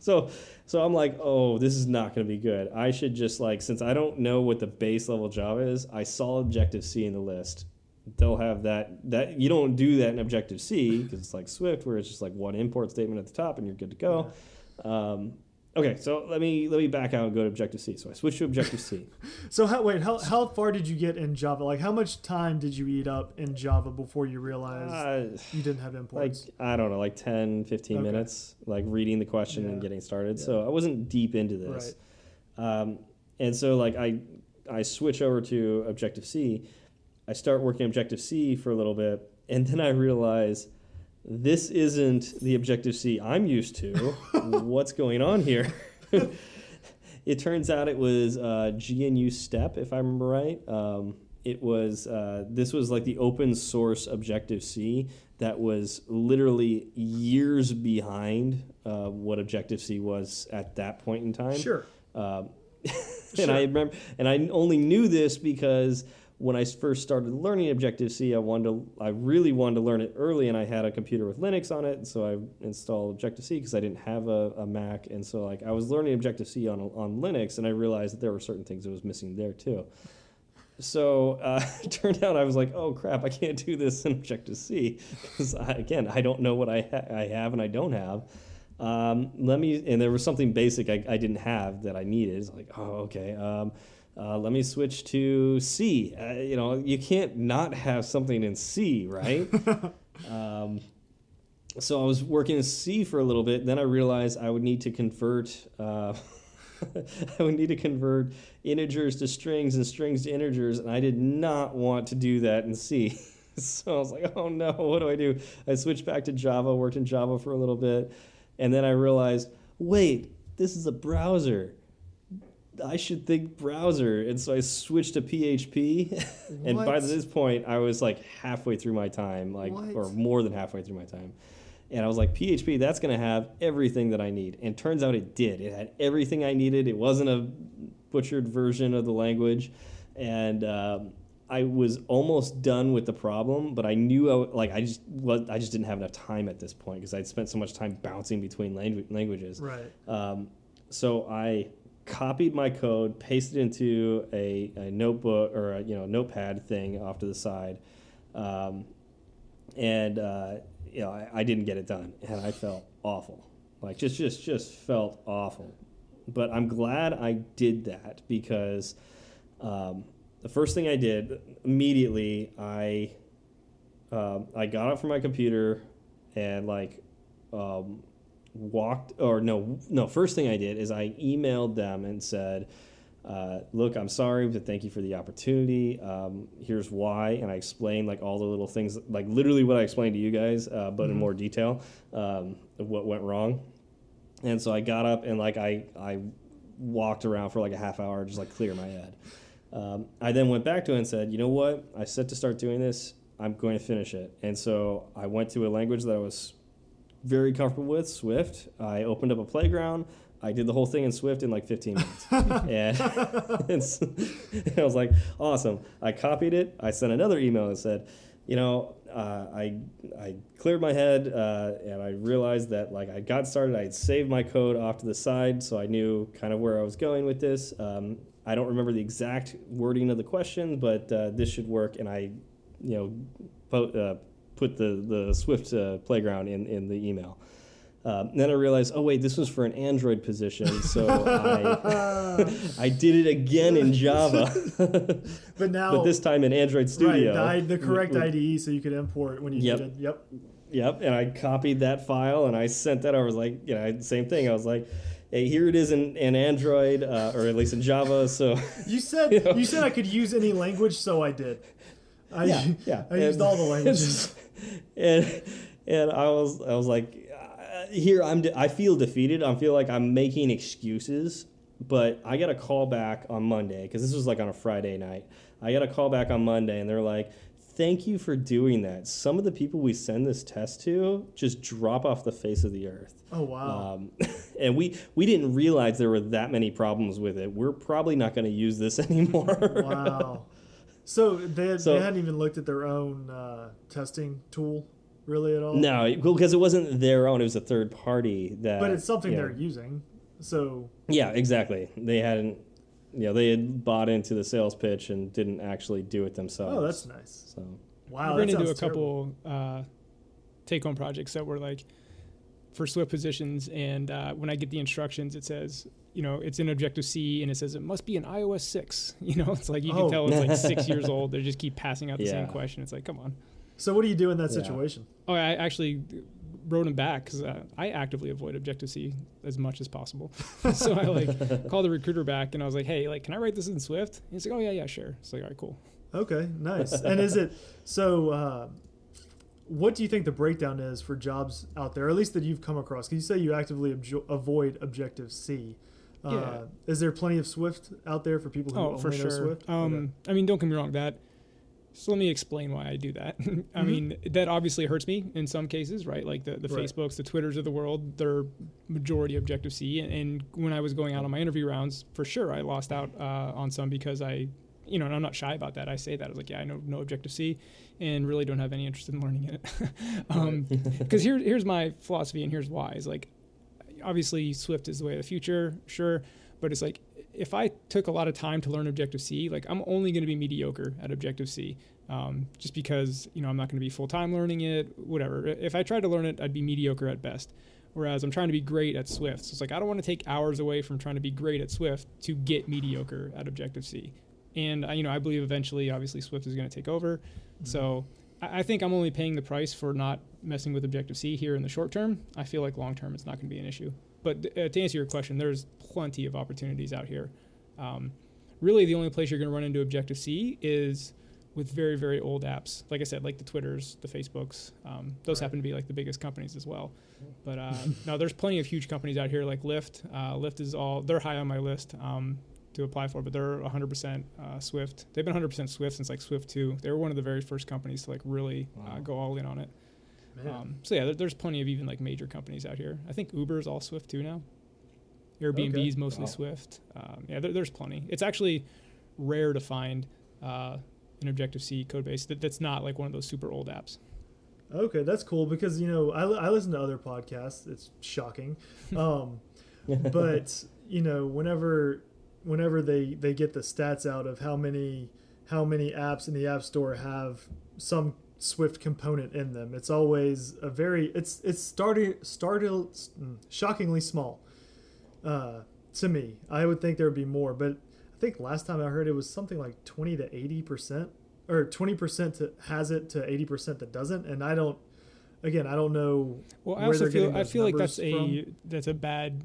Speaker 3: So, so I'm like, oh, this is not going to be good. I should just like, since I don't know what the base level Java is, I saw Objective C in the list. They'll have that. That you don't do that in Objective C because it's like Swift, where it's just like one import statement at the top and you're good to go. Um, Okay, so let me let me back out and go to Objective C. So I switched to Objective C.
Speaker 1: so how, wait, how, how far did you get in Java? Like how much time did you eat up in Java before you realized uh, you didn't have imports?
Speaker 3: Like I don't know, like 10, 15 okay. minutes, like reading the question yeah. and getting started. Yeah. So I wasn't deep into this. Right. Um, and so like I I switch over to Objective C. I start working Objective C for a little bit, and then I realize – this isn't the Objective C I'm used to. What's going on here? it turns out it was uh, GNUstep, if I remember right. Um, it was uh, this was like the open source Objective C that was literally years behind uh, what Objective C was at that point in time.
Speaker 1: Sure. Um,
Speaker 3: and sure. I remember, and I only knew this because when I first started learning Objective C, I wanted to, I really wanted to learn it early, and I had a computer with Linux on it, and so I installed Objective C because I didn't have a, a, Mac, and so like I was learning Objective C on on Linux, and I realized that there were certain things that was missing there too. So uh, it turned out I was like, oh crap, I can't do this in Objective C because again I don't know what I ha- I have and I don't have. Um, let me, and there was something basic I, I didn't have that I needed. It's like, oh, okay. Um, uh, let me switch to C. Uh, you know, you can't not have something in C, right? um, so I was working in C for a little bit. Then I realized I would need to convert. Uh, I would need to convert integers to strings and strings to integers, and I did not want to do that in C. so I was like, oh no, what do I do? I switched back to Java, worked in Java for a little bit, and then I realized, wait, this is a browser. I should think browser. And so I switched to PHP. and by this point, I was like halfway through my time, like,
Speaker 1: What?
Speaker 3: or more than halfway through my time. And I was like, PHP, that's going to have everything that I need. And turns out it did. It had everything I needed. It wasn't a butchered version of the language. And um, I was almost done with the problem, but I knew, I, like, I just, was, I just didn't have enough time at this point because I'd spent so much time bouncing between langu- languages.
Speaker 1: Right.
Speaker 3: Um, so I copied my code, pasted it into a, a notebook or a you know notepad thing off to the side, um, and uh, you know I, I didn't get it done, and I felt awful, like just just just felt awful. But I'm glad I did that because um, the first thing I did immediately I um, I got up from my computer and like um, walked or no no first thing i did is i emailed them and said uh, look i'm sorry but thank you for the opportunity. Um, here's why. And i explained like all the little things like literally what i explained to you guys uh, but in more detail um, of what went wrong. And so i got up and like i i walked around for like a half hour just like clear my head. Um, i then went back to it and said you know what? I set to start doing this. I'm going to finish it. And so i went to a language that i was very comfortable with Swift. I opened up a playground. I did the whole thing in Swift in like 15 minutes, and, and I was like, "Awesome!" I copied it. I sent another email and said, "You know, uh, I I cleared my head uh, and I realized that like I got started. I had saved my code off to the side, so I knew kind of where I was going with this. Um, I don't remember the exact wording of the question, but uh, this should work. And I, you know, po- uh, put the the Swift uh, playground in in the email. Um, then I realized, oh wait, this was for an Android position, so I I did it again in Java,
Speaker 1: But now,
Speaker 3: but this time in Android
Speaker 1: right,
Speaker 3: Studio.
Speaker 1: the, the correct
Speaker 3: with-
Speaker 1: IDE so you could import when you
Speaker 3: Yep.
Speaker 1: needed. Yep.
Speaker 3: Yep, and I copied that file and I sent that. I was like, you know, same thing. I was like, hey, here it is in, in Android, uh, or at least in Java. So
Speaker 1: You said
Speaker 3: You know?
Speaker 1: you said I could use any language, so I did. I,
Speaker 3: yeah, yeah.
Speaker 1: I used
Speaker 3: And-
Speaker 1: all the languages.
Speaker 3: and and I was I was like, uh, here I'm de- I feel defeated. I feel like I'm making excuses. But I got a call back on Monday because this was like on a Friday night. I got a call back on Monday, and they're like, "Thank you for doing that. Some of the people we send this test to just drop off the face of the earth."
Speaker 1: Oh wow.
Speaker 3: Um, and we we didn't realize there were that many problems with it. We're probably not going to use this anymore.
Speaker 1: wow. So they, had,
Speaker 3: So-
Speaker 1: they hadn't even looked at their own uh, testing tool, really at all.
Speaker 3: no, because it wasn't their own; it was a third party that.
Speaker 1: but it's something they're using. So
Speaker 3: Yeah, exactly. They hadn't, you know, they had bought into the sales pitch and didn't actually do it themselves.
Speaker 1: oh, that's nice.
Speaker 3: so.
Speaker 1: Wow.
Speaker 2: I ran
Speaker 1: that
Speaker 2: into a
Speaker 1: terrible.
Speaker 2: couple uh, take-home projects that were like for Swift positions, and uh, when I get the instructions, it says, you know, it's in Objective C, and it says it must be an iOS six. You know, it's like you
Speaker 1: Oh.
Speaker 2: can tell it's like six years old. They just keep passing out the same question. It's like, come on.
Speaker 1: So what do you do in that
Speaker 3: Yeah.
Speaker 1: situation?
Speaker 2: Oh, I actually wrote him back because uh, I actively avoid Objective C as much as possible. so I like called the recruiter back, and I was like, hey, like, can I write this in Swift? And he's like, oh yeah, yeah, sure. It's like, all right, cool.
Speaker 1: Okay, nice. and is it so? Uh, what do you think the breakdown is for jobs out there, at least that you've come across? Because you say you actively objo- avoid Objective C. Uh,
Speaker 2: Yeah.
Speaker 1: Is there plenty of Swift out there for people who
Speaker 2: Oh, for
Speaker 1: know
Speaker 2: sure.
Speaker 1: Swift?
Speaker 2: Um, I mean, don't get me wrong. That. So let me explain why I do that. I
Speaker 1: Mhm.
Speaker 2: mean, that obviously hurts me in some cases, right? Like the, the
Speaker 1: Right.
Speaker 2: Facebooks, the Twitters of the world, they're majority Objective C. And, and when I was going out on my interview rounds, for sure, I lost out uh, on some because I, you know, and I'm not shy about that. I say that. I was like, yeah, I know no Objective C and really don't have any interest in learning it. um, because here, here's my philosophy and here's why is like obviously swift is the way of the future sure but it's like if i took a lot of time to learn objective c like i'm only going to be mediocre at objective c um, just because you know i'm not going to be full-time learning it whatever if i tried to learn it i'd be mediocre at best Whereas I'm trying to be great at Swift. So it's like I don't want to take hours away from trying to be great at Swift to get mediocre at Objective C. And I, you know, I believe eventually, obviously, Swift is going to take over.
Speaker 1: Mm-hmm.
Speaker 2: So I, I think I'm only paying the price for not messing with Objective C here in the short term. I feel like long term, it's not going to be an issue. But uh, to answer your question, there's plenty of opportunities out here. Um, really, the only place you're going to run into Objective C is with very, very old apps. Like I said, like the Twitters, the Facebooks. Um, those
Speaker 1: Right.
Speaker 2: happen to be like the biggest companies as well. But uh, no, there's plenty of huge companies out here like Lyft. Uh, Lyft is all they're high on my list um, to apply for, but they're 100% uh, Swift. They've been 100% Swift since like Swift 2. They were one of the very first companies to like really uh, go all in on it. Um, so yeah, there, there's plenty of even like major companies out here. I think Uber is all Swift too now. Airbnb
Speaker 1: Okay.
Speaker 2: is mostly
Speaker 3: Wow.
Speaker 2: Swift. Um, yeah, there, there's plenty. It's actually rare to find uh, an Objective C code base that, that's not like one of those super old apps.
Speaker 1: Okay, that's cool because you know I, I listen to other podcasts. It's shocking, um, but you know whenever whenever they they get the stats out of how many how many apps in the App Store have some Swift component in them, it's always a very it's it's starting started mm, shockingly small uh, to me. I would think there would be more, but I think last time I heard it was something like twenty to eighty percent or 20% to has it to 80% that doesn't and i don't again i don't know
Speaker 2: Well, I also feel I feel like that's
Speaker 1: numbers
Speaker 2: a that's a bad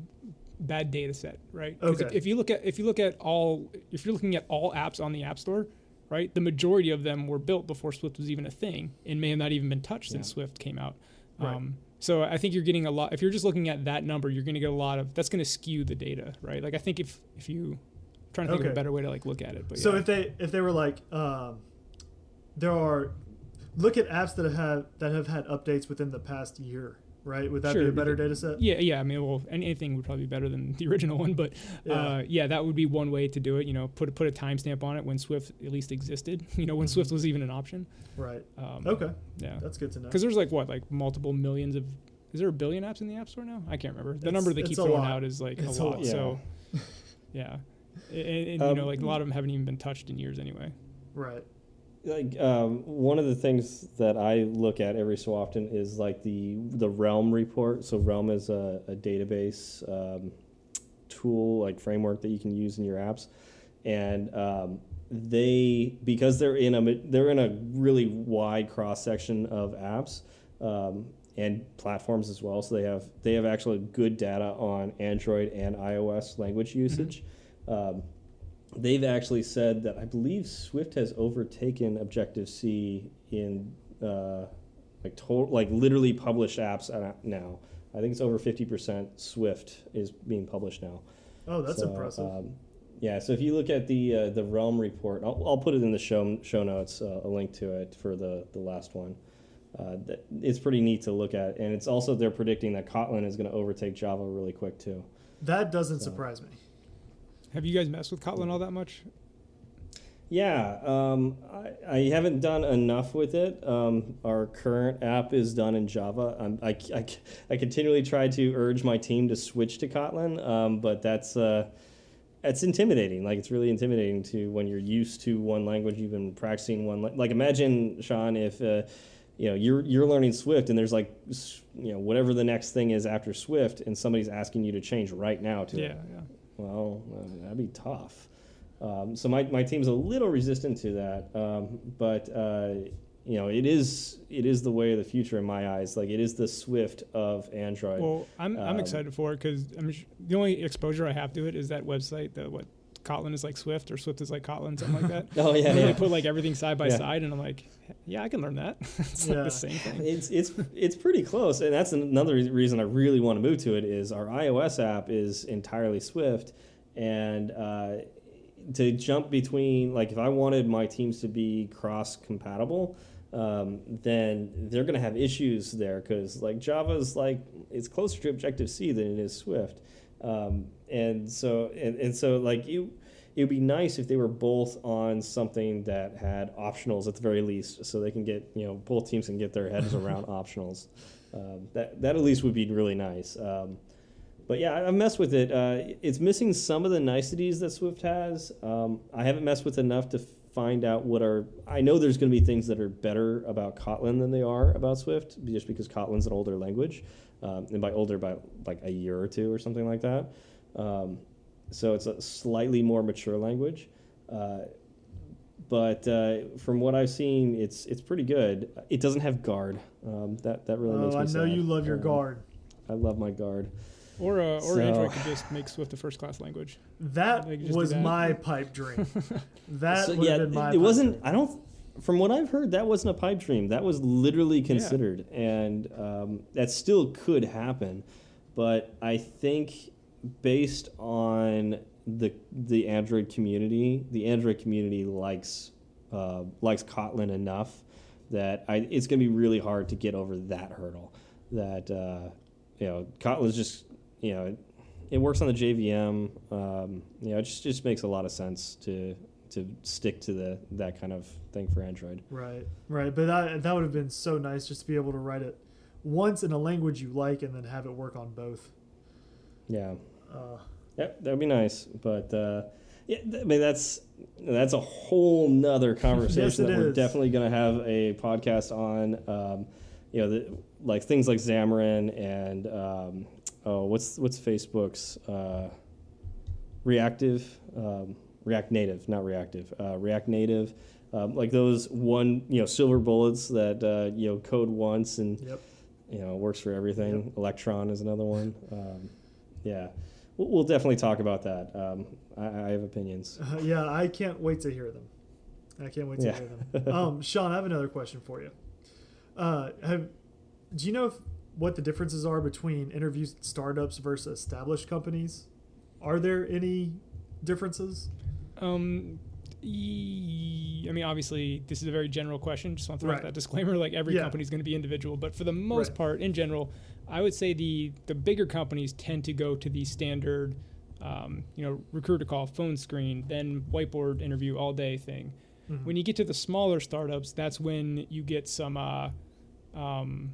Speaker 2: bad data set, right? 'Cause if,
Speaker 1: Okay.
Speaker 2: if you look at if you look at all if you're looking at all apps on the App Store, right? The majority of them were built before Swift was even a thing, and may have not even been touched since Swift came out.
Speaker 1: Right.
Speaker 2: Um, so I think you're getting a lot. If you're just looking at that number, you're going to get a lot of. That's going to skew the data, right? Like I think if if you I'm trying to think of a better way to like look at it, but
Speaker 1: so
Speaker 2: yeah.
Speaker 1: if they if they were like um, there are look at apps that have that have had updates within the past year right would that be a better
Speaker 2: because-
Speaker 1: data set
Speaker 2: Yeah, yeah. I mean, well, anything would probably be better than the original one, but
Speaker 1: Yeah.
Speaker 2: uh, yeah, that would be one way to do it. You know, put put a timestamp on it when Swift at least existed. You know, when Swift was even an option.
Speaker 1: right
Speaker 2: Um,
Speaker 1: okay
Speaker 2: Yeah,
Speaker 1: that's good to know
Speaker 2: because there's like what, like multiple millions of. Is there a billion apps in the App Store now? I can't remember. The
Speaker 1: It's-
Speaker 2: number they keep throwing
Speaker 1: lot.
Speaker 2: out is like
Speaker 1: It's
Speaker 2: a
Speaker 1: a
Speaker 2: lot.
Speaker 1: lot.
Speaker 2: So, yeah, and, and, you
Speaker 3: Um,
Speaker 2: know, like a lot of them haven't even been touched in years anyway.
Speaker 1: right
Speaker 3: like um, one of the things that I look at every so often is like the the Realm report. So Realm is a, a database um, tool, like framework that you can use in your apps, and um, they because they're in a they're in a really wide cross section of apps. Um, and platforms as well, so they have they have actually good data on Android and iOS language usage. Um, they've actually said that I believe Swift has overtaken Objective C in uh, like total, like literally published apps now. I think it's over fifty percent Swift is being published now.
Speaker 1: oh that's
Speaker 3: So,
Speaker 1: impressive
Speaker 3: Um, yeah, so if you look at the uh, the Realm report, I'll, I'll put it in the show show notes, uh, a link to it for the the last one. Uh, that, it's pretty neat to look at, and it's also they're predicting that Kotlin is going to overtake Java really quick too.
Speaker 1: that doesn't
Speaker 3: so-
Speaker 1: surprise me
Speaker 2: Have you guys messed with Kotlin all that much?
Speaker 3: Yeah, um, I, I haven't done enough with it. Um, our current app is done in Java. Um, I, I, I continually try to urge my team to switch to Kotlin, um, but that's uh, it's intimidating. Like it's really intimidating to when you're used to one language, you've been practicing one. Like imagine Sean if. Uh, you know, you're you're learning Swift, and there's like, you know, whatever the next thing is after Swift, and somebody's asking you to change right now to it.
Speaker 2: Yeah, yeah.
Speaker 3: Well, uh, that'd be tough. Um, so my, my team's a little resistant to that, um, but uh, you know it is it is the way of the future in my eyes. Like it is the Swift of Android.
Speaker 2: Well, I'm I'm
Speaker 3: Um,
Speaker 2: excited for it because sh- the only exposure I have to it is that website. The what Kotlin is like Swift or Swift is like Kotlin, something like that.
Speaker 3: oh yeah,
Speaker 2: And
Speaker 3: yeah.
Speaker 2: they put like everything side by
Speaker 3: Yeah.
Speaker 2: side, and I'm like, yeah, I can learn that. it's like the same thing.
Speaker 3: It's it's it's pretty close, and that's another reason I really want to move to it. Is our iOS app is entirely Swift, and uh, to jump between like if I wanted my teams to be cross compatible, um, then they're going to have issues there because like Java's like it's closer to Objective C than it is Swift, um, and so and, and so like you. It would be nice if they were both on something that had optionals at the very least, so they can get you know both teams can get their heads around optionals. Um, that that at least would be really nice. Um, but yeah, I- I've messed with it. Uh, it's missing some of the niceties that Swift has. Um, I haven't messed with enough to find out what are. I know there's going to be things that are better about Kotlin than they are about Swift, just because Kotlin's an older language. um, and by older by like a year or two or something like that. Um, so it's a slightly more mature language. Uh, but uh, from what I've seen, it's it's pretty good. It doesn't have guard. Um, that that really makes
Speaker 1: Oh,
Speaker 3: me
Speaker 1: I know
Speaker 3: sad.
Speaker 1: you love your
Speaker 3: Um,
Speaker 1: guard.
Speaker 3: I love my guard.
Speaker 2: Or uh, or
Speaker 3: So-
Speaker 2: Android could just make Swift a first class language.
Speaker 1: That
Speaker 2: They could just do
Speaker 1: was
Speaker 2: that.
Speaker 1: my pipe dream. That
Speaker 3: So, yeah,
Speaker 1: have been my.
Speaker 3: it,
Speaker 1: pipe
Speaker 3: wasn't.
Speaker 1: dream.
Speaker 3: I don't. From what I've heard, that wasn't a pipe dream. That was literally considered, and um, that still could happen. But I think, based on the the Android community, the Android community likes uh, likes Kotlin enough that I, it's going to be really hard to get over that hurdle. That uh, you know, Kotlin's just you know, it works on the JVM. Um, you know, it just just makes a lot of sense to to stick to the that kind of thing for Android.
Speaker 1: Right, right. But that that would have been so nice just to be able to write it once in a language you like and then have it work on both.
Speaker 3: Yeah,
Speaker 1: Uh,
Speaker 3: yep, that'd be nice. But uh, yeah, I mean that's that's a whole nother conversation
Speaker 1: it
Speaker 3: that we're
Speaker 1: is.
Speaker 3: definitely going to have a podcast on. Um, you know, the, like things like Xamarin and um, oh, what's what's Facebook's uh, reactive um, React Native, not reactive, uh, React Native. Um, like those one, you know, silver bullets that uh, you know code once and
Speaker 1: yep.
Speaker 3: you know works for everything. Electron is another one. Um, yeah, we'll, we'll definitely talk about that. Um, I, I have opinions.
Speaker 1: Uh, yeah, I can't wait to hear them. I can't wait to
Speaker 3: Yeah.
Speaker 1: hear them. Um, Sean, I have another question for you. Uh, have do you know if, what the differences are between interview startups versus established companies? Are there any differences?
Speaker 2: Um, e- I mean, obviously, this is a very general question. Just want to throw
Speaker 1: Right.
Speaker 2: out that disclaimer. Like every
Speaker 1: Yeah.
Speaker 2: company is going to be individual, but for the most
Speaker 1: Right.
Speaker 2: part, in general, I would say the the bigger companies tend to go to the standard, um, you know, recruiter call, phone screen, then whiteboard interview all day thing.
Speaker 1: Mhm.
Speaker 2: When you get to the smaller startups, that's when you get some uh, um,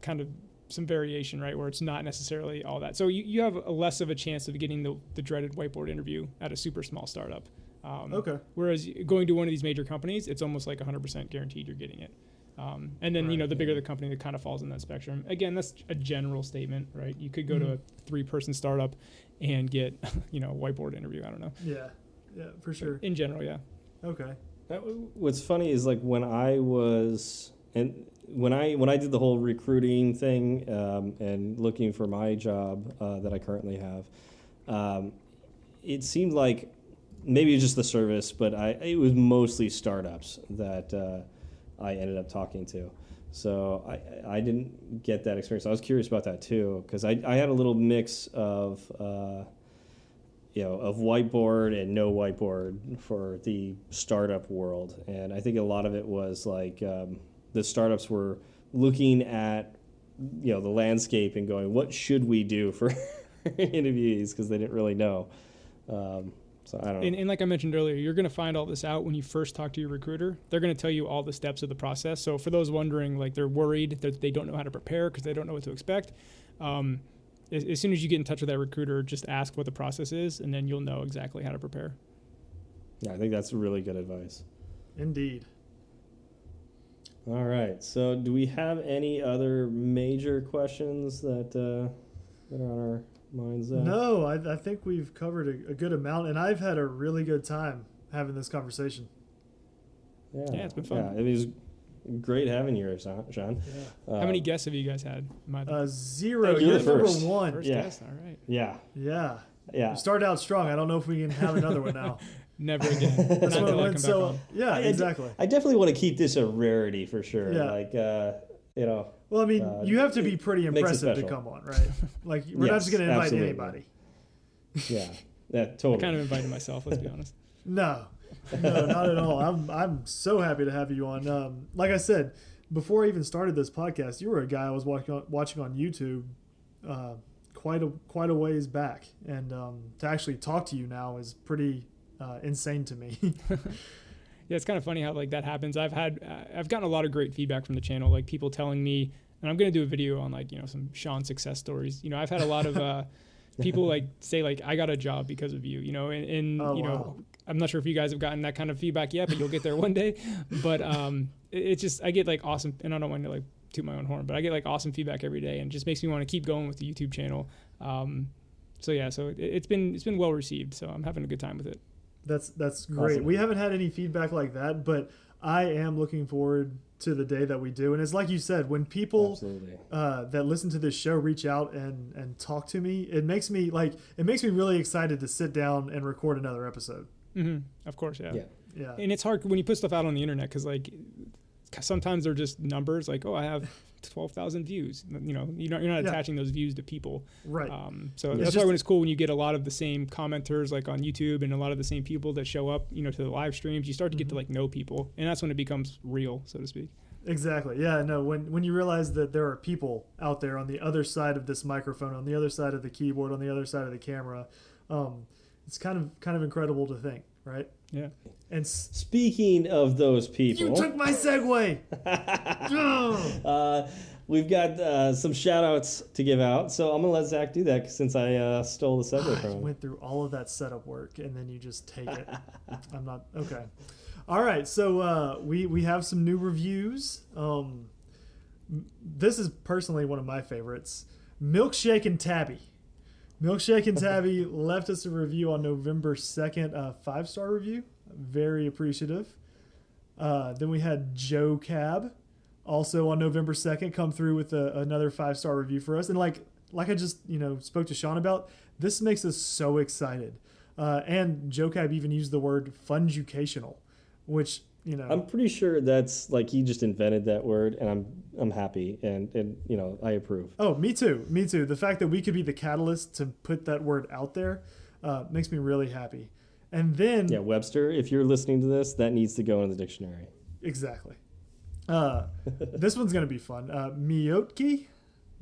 Speaker 2: kind of some variation, right? Where it's not necessarily all that. So you, you have a less of a chance of getting the, the dreaded whiteboard interview at a super small startup. Um,
Speaker 1: Okay.
Speaker 2: Whereas going to one of these major companies, it's almost like 100% guaranteed you're getting it. Um, and then, you know, the bigger the company, that kind of falls in that spectrum. Again, that's a general statement, right? You could go to a three person startup and get, you know, a whiteboard interview. I don't know.
Speaker 1: Yeah. Yeah, for sure.
Speaker 2: In general, yeah.
Speaker 1: Okay.
Speaker 3: That What's funny is like when I was and when I when I did the whole recruiting thing um, and looking for my job uh, that I currently have, um, it seemed like maybe it's just the service, but I it was mostly startups that uh, I ended up talking to. So I I didn't get that experience. I was curious about that too because I I had a little mix of. Uh, you know, of whiteboard and no whiteboard for the startup world. And I think a lot of it was like um, the startups were looking at, you know, the landscape and going, what should we do for interviewees? Because they didn't really know. Um, so I don't know.
Speaker 2: And, and like I mentioned earlier, you're going to find all this out when you first talk to your recruiter. They're going to tell you all the steps of the process. So for those wondering, like they're worried that they don't know how to prepare because they don't know what to expect, um, as, as soon as you get in touch with that recruiter, just ask what the process is, and then you'll know exactly how to prepare.
Speaker 3: yeah, I think that's really good advice.
Speaker 1: Indeed.
Speaker 3: All right. So do we have any other major questions that, uh, that are on our minds? Zach?
Speaker 1: No, I, I think we've covered a, a good amount, and I've had a really good time having this conversation.
Speaker 3: Yeah,
Speaker 2: Yeah, it's been fun.
Speaker 3: Yeah, it was great having you here, Sean. Sean.
Speaker 2: how many
Speaker 3: Uh,
Speaker 2: guests have you guys had? Am I the
Speaker 1: Uh, zero.
Speaker 3: You're
Speaker 1: You're
Speaker 3: the
Speaker 1: number
Speaker 3: first.
Speaker 1: one.
Speaker 2: first
Speaker 3: yeah.
Speaker 2: guest? All right.
Speaker 3: Yeah,
Speaker 1: Yeah.
Speaker 3: yeah.
Speaker 1: We started out strong. I don't know if we can have another one now.
Speaker 2: Never again. We're
Speaker 1: That's
Speaker 2: not
Speaker 1: what
Speaker 2: gonna
Speaker 1: went so. Yeah,
Speaker 3: I- I d-
Speaker 1: exactly.
Speaker 3: I definitely want to keep this a rarity for sure.
Speaker 1: Yeah.
Speaker 3: Like, uh, you know,
Speaker 1: Well, I mean,
Speaker 3: Uh,
Speaker 1: you have to be pretty impressive to come on, right? Like, we're not just going to invite
Speaker 3: absolutely.
Speaker 1: anybody.
Speaker 3: yeah, yeah,
Speaker 2: I
Speaker 3: totally.
Speaker 2: kind of invited myself. Let's be honest.
Speaker 1: No, no, not at all. I'm I'm so happy to have you on. Um, like I said, before I even started this podcast, you were a guy I was watching on, watching on YouTube uh, quite a quite a ways back, and um, to actually talk to you now is pretty uh, insane to me.
Speaker 2: Yeah, it's kind of funny how like that happens. I've had uh, I've gotten a lot of great feedback from the channel, like people telling me, and I'm gonna do a video on like you know some Sean success stories. You know, I've had a lot of uh, people like say like I got a job because of you. You know, and, and
Speaker 1: Oh,
Speaker 2: you know
Speaker 1: wow.
Speaker 2: I'm not sure if you guys have gotten that kind of feedback yet, but you'll get there one day. But um, it, it's just I get like awesome, and I don't want to like toot my own horn, but I get like awesome feedback every day, and it just makes me want to keep going with the YouTube channel. Um, so yeah, so it, it's been it's been well received. So I'm having a good time with it.
Speaker 1: That's that's great.
Speaker 3: Awesome.
Speaker 1: We haven't had any feedback like that, but I am looking forward to the day that we do. And it's like you said, when people uh, that listen to this show reach out and and talk to me, it makes me like it makes me really excited to sit down and record another episode.
Speaker 2: hmm Of course, yeah.
Speaker 3: Yeah.
Speaker 1: Yeah,
Speaker 2: And it's hard when you put stuff out on the internet because like sometimes they're just numbers. Like, oh, I have twelve thousand views. You know, you're not, you're not
Speaker 1: Yeah.
Speaker 2: attaching those views to people.
Speaker 1: right.
Speaker 2: Um, so
Speaker 1: It's
Speaker 2: that's
Speaker 1: just-
Speaker 2: why when it's cool when you get a lot of the same commenters like on YouTube and a lot of the same people that show up, you know, to the live streams. You start to get to
Speaker 1: Mhm.
Speaker 2: like know people, and that's when it becomes real, so to speak.
Speaker 1: Exactly. Yeah. No. When when you realize that there are people out there on the other side of this microphone, on the other side of the keyboard, on the other side of the camera, um, it's kind of kind of incredible to think, right?
Speaker 2: Yeah.
Speaker 1: And s-
Speaker 3: Speaking of those people, you
Speaker 1: took my segue.
Speaker 3: Uh, we've got uh, some shout outs to give out. So I'm going to let Zach do that since I uh, stole the segue from him.
Speaker 1: went through all of that setup work and then you just take it. I'm not okay. All right, so uh, we we have some new reviews. Um, this is personally one of my favorites. Milkshake and Tabby. Milkshake and Tabby left us a review on November second, a five star review. Very appreciative. Uh, then we had Joe Cab, also on November second, come through with a, another five star review for us. And like like I just you know spoke to Sean about, this makes us so excited. Uh, and Joe Cab even used the word funjucational, which you know
Speaker 3: I'm pretty sure that's like he just invented that word, and I'm I'm happy, and and you know I approve.
Speaker 1: Oh, me too. Me too. The fact that we could be the catalyst to put that word out there uh, makes me really happy. And then,
Speaker 3: Yeah, Webster, if you're listening to this, that needs to go in the dictionary.
Speaker 1: exactly. Uh, this one's going to be fun. Uh, Miyotki?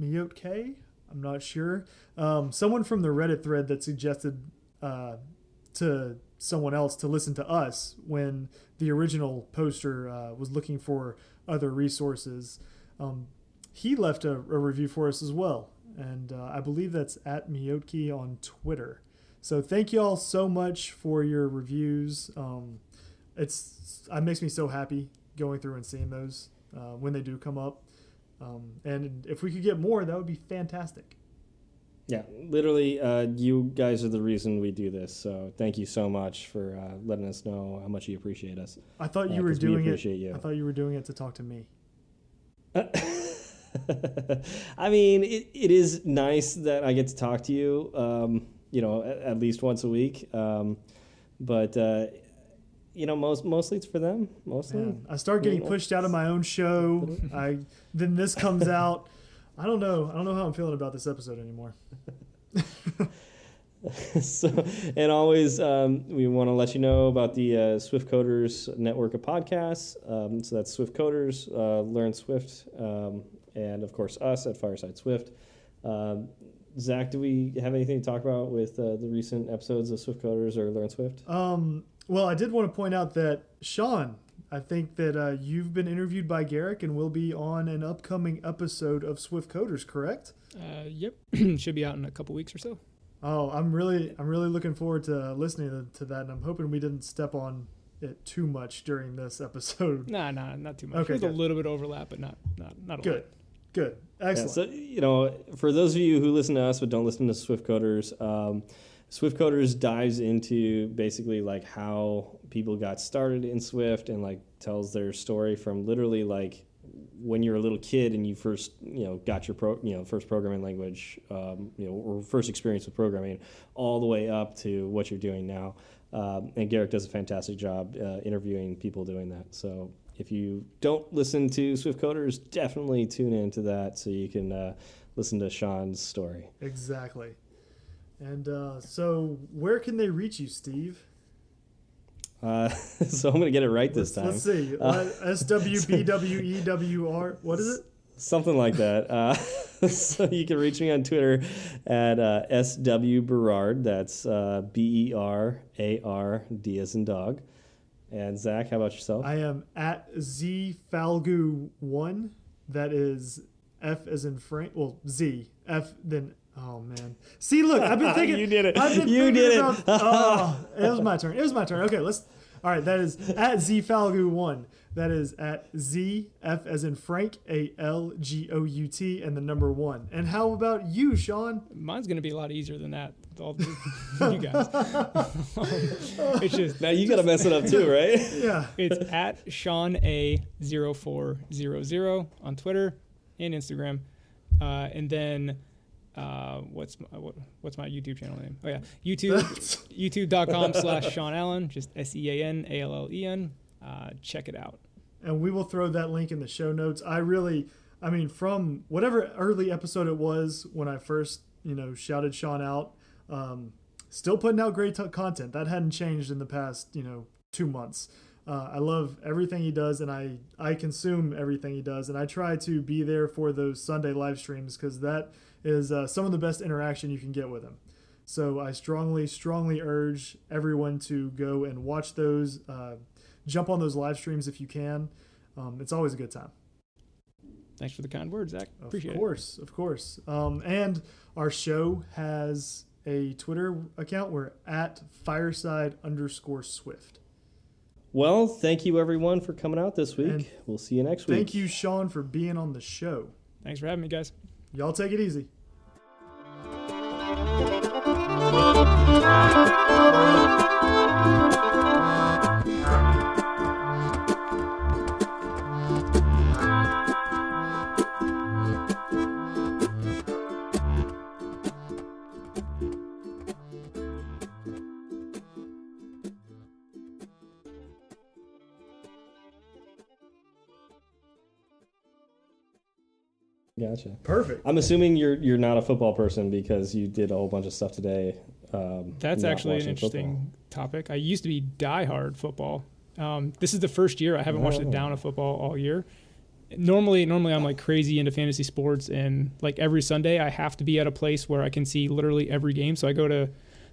Speaker 1: Miyotke? I'm not sure. Um, someone from the Reddit thread that suggested uh, to someone else to listen to us when the original poster uh, was looking for other resources. Um, he left a, a review for us as well. And uh, I believe that's at Miyotki on Twitter. So thank you all so much for your reviews. Um, it's it makes me so happy going through and seeing those uh, when they do come up. Um, and if we could get more, that would be fantastic.
Speaker 3: Yeah, literally, uh, you guys are the reason we do this. So thank you so much for uh, letting us know how much you appreciate us.
Speaker 1: I thought
Speaker 3: Uh,
Speaker 1: you were
Speaker 3: 'cause we
Speaker 1: doing it.
Speaker 3: you.
Speaker 1: I thought you were doing it to talk to me.
Speaker 3: I mean, it, it is nice that I get to talk to you, um, you know, at, at least once a week. Um, but, uh, you know, most mostly it's for them. Mostly.
Speaker 1: Man, I start getting pushed out of my own show. I then this comes out. I don't know. I don't know how I'm feeling about this episode anymore.
Speaker 3: so, and always, um, we want to let you know about the uh, Swift Coders network of podcasts. Um, so that's Swift Coders, uh, Learn Swift, um, and of course us at Fireside Swift. Um, Zach, do we have anything to talk about with uh, the recent episodes of Swift Coders or Learn Swift?
Speaker 1: Um, well, I did want to point out that Sean, I think that uh, you've been interviewed by Garric and will be on an upcoming episode of Swift Coders, correct?
Speaker 2: Uh, yep, should be out in a couple weeks or so.
Speaker 1: Oh, I'm really, I'm really looking forward to listening to, to that, and I'm hoping we didn't step on it too much during this episode.
Speaker 2: Nah, nah, not too much.
Speaker 1: Okay,
Speaker 2: There's a little bit of overlap, but not not not a
Speaker 1: Good,
Speaker 2: lot.
Speaker 1: good,
Speaker 3: Yeah,
Speaker 1: excellent.
Speaker 3: so, you know, for those of you who listen to us but don't listen to Swift Coders, um, Swift Coders dives into basically like how people got started in Swift and like tells their story from literally like when you're a little kid and you first you know got your pro you know first programming language um, you know or first experience with programming all the way up to what you're doing now. Um, and Garric does a fantastic job uh, interviewing people doing that. So if you don't listen to Swift Coders definitely tune into that so you can uh, listen to Sean's story.
Speaker 1: Exactly. And uh, so, where can they reach you, Steve?
Speaker 3: uh, so I'm gonna get it right this time
Speaker 1: let's see.
Speaker 3: Uh,
Speaker 1: S W B W E W R. What is it?
Speaker 3: Something like that. Uh, so you can reach me on Twitter at uh, SW Berard. That's uh, B E R A R D as in dog. And Zach, how about yourself?
Speaker 1: I am at Z Falgout one. That is F as in Frank. Well, Z F then. Oh man. See, look, I've been thinking.
Speaker 3: You did it.
Speaker 1: I've been
Speaker 3: You
Speaker 1: thinking
Speaker 3: did it.
Speaker 1: Oh, it was my turn. It was my turn. Okay, let's All right, that is at zfalgout1. That is at Z F as in Frank A L G O U T and the number one. And how about you, Sean?
Speaker 2: Mine's gonna be a lot easier than that. All the, you guys. it's just
Speaker 3: Now you got to mess it up too, right?
Speaker 1: Yeah.
Speaker 2: it's at Sean A 0400 on Twitter and Instagram, uh, and then uh, what's my, what, what's my YouTube channel name? Oh yeah, YouTube YouTube.com slash Sean Allen, just S E A N A L L E N. Uh, check it out.
Speaker 1: and we will throw that link in the show notes. I really, I mean, from whatever early episode it was when I first, you know, shouted Sean out, um, still putting out great content. That hadn't changed in the past, you know, two months. Uh, I love everything he does, and I I consume everything he does, and I try to be there for those Sunday live streams because that is uh, some of the best interaction you can get with him. So I strongly, strongly urge everyone to go and watch those. Uh, jump on those live streams if you can. Um, it's always a good time.
Speaker 2: Thanks for the kind words, Zach.
Speaker 1: Of
Speaker 2: Appreciate it.
Speaker 1: course, of course. Um, and our show has a Twitter account. We're at fireside underscore swift.
Speaker 3: Well, thank you everyone for coming out this week.
Speaker 1: And
Speaker 3: we'll see you next week.
Speaker 1: Thank you, Sean, for being on the show.
Speaker 2: Thanks for having me, guys.
Speaker 1: Y'all take it easy.
Speaker 3: Gotcha.
Speaker 1: Perfect.
Speaker 3: I'm assuming you're you're not a football person because you did a whole bunch of stuff today. Um,
Speaker 2: That's actually an interesting
Speaker 3: football.
Speaker 2: topic. I used to be diehard football. Um, this is the first year I haven't watched a down of football all year. Normally, normally I'm like crazy into fantasy sports, and like every Sunday I have to be at a place where I can see literally every game. So I go to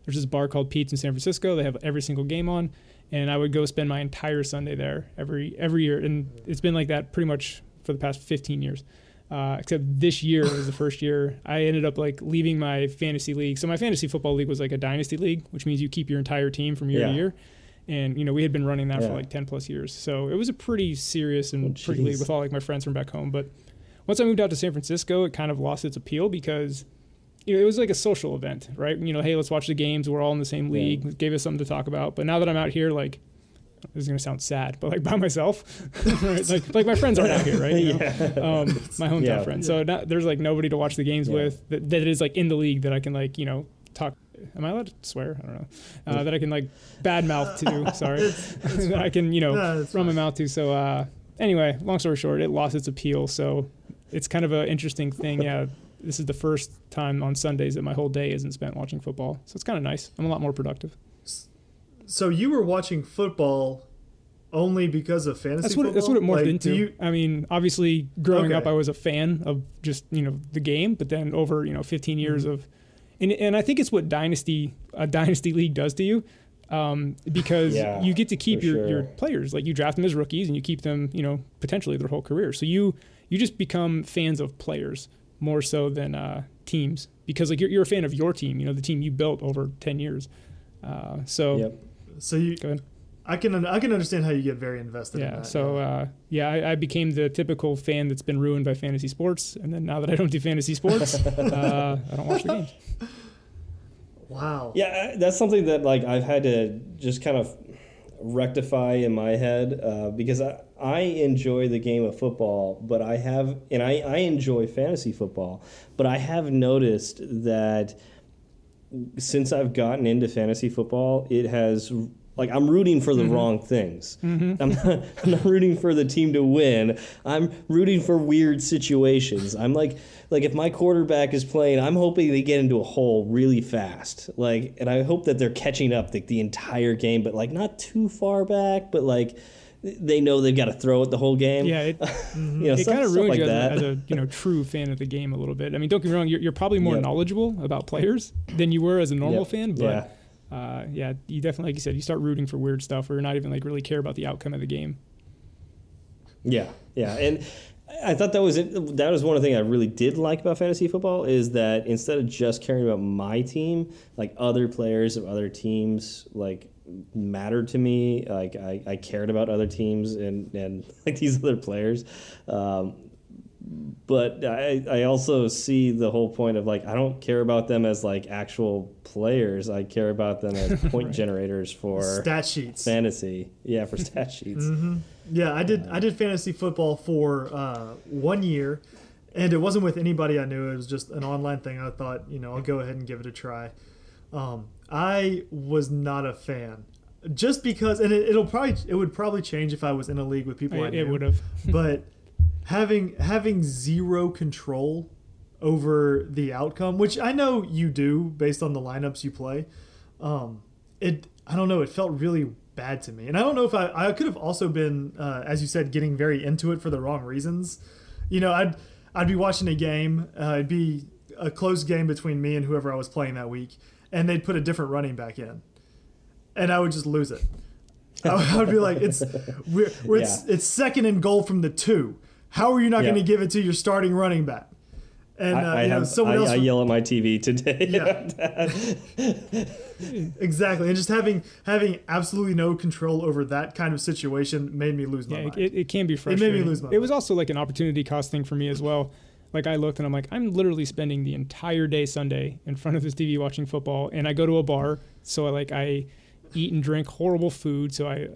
Speaker 2: there's this bar called Pete's in San Francisco. They have every single game on, and I would go spend my entire Sunday there every every year, and it's been like that pretty much for the past 15 years. Uh, except this year was the first year I ended up like leaving my fantasy league. So my fantasy football league was like a dynasty league, which means you keep your entire team from year
Speaker 3: Yeah.
Speaker 2: to year. And you know we had been running that
Speaker 3: Yeah.
Speaker 2: for like 10 plus years, so it was a pretty serious and
Speaker 3: Oh,
Speaker 2: pretty league with all like my friends from back home. But once I moved out to San Francisco, it kind of lost its appeal because you know, it was like a social event, right? You know, hey, let's watch the games. We're all in the same
Speaker 3: Yeah.
Speaker 2: league. It gave us something to talk about. But now that I'm out here, like, this is gonna sound sad, but like by myself, right? like like my friends aren't out here, right? You know?
Speaker 3: yeah.
Speaker 2: um, my hometown
Speaker 3: Yeah.
Speaker 2: friends. So not, there's like nobody to watch the games
Speaker 3: Yeah.
Speaker 2: with that, that is like in the league that I can like you know talk. Am I allowed to swear? I don't know. Uh, that I can like bad mouth to. Sorry, that I can you know
Speaker 1: No,
Speaker 2: run my mouth to. So uh, anyway, long story short, it lost its appeal. So it's kind of an interesting thing. Yeah, this is the first time on Sundays that my whole day isn't spent watching football. So it's kind of nice. I'm a lot more productive.
Speaker 1: So you were watching football only because of fantasy
Speaker 2: That's what
Speaker 1: football?
Speaker 2: that's what it morphed
Speaker 1: Like,
Speaker 2: into.
Speaker 1: You,
Speaker 2: I mean, obviously, growing
Speaker 1: Okay.
Speaker 2: up, I was a fan of just you know the game, but then over you know 15 years
Speaker 1: Mm-hmm.
Speaker 2: of, and and I think it's what dynasty a dynasty league does to you, um, because
Speaker 3: Yeah,
Speaker 2: you get to keep
Speaker 3: for
Speaker 2: your, your players like you draft them as rookies and you keep them you know potentially their whole career. So you you just become fans of players more so than uh, teams because like you're you're a fan of your team, you know the team you built over 10 years. Uh, so
Speaker 3: Yep.
Speaker 1: So you,
Speaker 2: go ahead.
Speaker 1: I can I can understand how you get very invested. in
Speaker 2: Yeah.
Speaker 1: that.
Speaker 2: So uh, yeah, I, I became the typical fan that's been ruined by fantasy sports, and then now that I don't do fantasy sports, uh, I don't watch the games.
Speaker 1: wow.
Speaker 3: Yeah, that's something that like I've had to just kind of rectify in my head uh, because I, I enjoy the game of football, but I have and I, I enjoy fantasy football, but I have noticed that since I've gotten into fantasy football, it has like I'm rooting for the mm-hmm. wrong things. Mm-hmm. I'm, not, I'm not rooting for the team to win. I'm rooting for weird situations. I'm like like if my quarterback is playing, I'm hoping they get into a hole really fast. Like and I hope that they're catching up like the entire game, but like not too far back, but like they know they've got to throw it the whole game.
Speaker 2: Yeah, it,
Speaker 3: you know,
Speaker 2: it kind of ruins
Speaker 3: like
Speaker 2: you as,
Speaker 3: that.
Speaker 2: a, as a you know true fan of the game a little bit. I mean, don't get me wrong, you're, you're probably more
Speaker 3: Yep.
Speaker 2: knowledgeable about players than you were as a normal
Speaker 3: Yep.
Speaker 2: fan, but.
Speaker 3: yeah.
Speaker 2: Uh, yeah, you definitely, like you said, you start rooting for weird stuff, or you're not even like really care about the outcome of the game.
Speaker 3: Yeah, yeah, and I thought that was it. That was one of the things I really did like about fantasy football is that instead of just caring about my team, like other players of other teams, like mattered to me. Like I, I cared about other teams and and like these other players. Um, but I, I also see the whole point of like I don't care about them as like actual players. I care about them as point
Speaker 2: Right.
Speaker 3: generators for
Speaker 1: Stat sheets.
Speaker 3: fantasy. Yeah, for stat sheets.
Speaker 1: Mm-hmm. Yeah, I did. I did fantasy football for uh, one year, and it wasn't with anybody I knew. It was just an online thing. I thought, you know, I'll go ahead and give it a try. Um, I was not a fan, just because, and it, it'll probably it would probably change if I was in a league with people I,
Speaker 2: It,
Speaker 1: knew.
Speaker 2: it would have.
Speaker 1: but having having zero control over the outcome, which I know you do based on the lineups you play, um, it I don't know, it felt really bad to me, and I don't know if I I could have also been, uh, as you said, getting very into it for the wrong reasons. You know, I'd I'd be watching a game, uh, it'd be a close game between me and whoever I was playing that week, and they'd put a different running back in, and I would just lose it. I would be like, it's we're, we're it's, it's second and goal from the two. How are you not
Speaker 3: Yeah.
Speaker 1: going to give it to your starting running back? And uh,
Speaker 3: I, I
Speaker 1: you know,
Speaker 3: have
Speaker 1: someone
Speaker 3: I,
Speaker 1: else
Speaker 3: I yell at my TV today.
Speaker 1: Yeah. exactly, and just having having absolutely no control over that kind of situation made me lose my
Speaker 2: Yeah,
Speaker 1: mind.
Speaker 2: it, it can be frustrating.
Speaker 1: It made me
Speaker 2: frustrating.
Speaker 1: lose my
Speaker 2: It was also like an opportunity cost thing for me as well. Like I looked and I'm like, I'm literally spending the entire day Sunday in front of this TV watching football, and I go to a bar, so I like I eat and drink horrible food, so I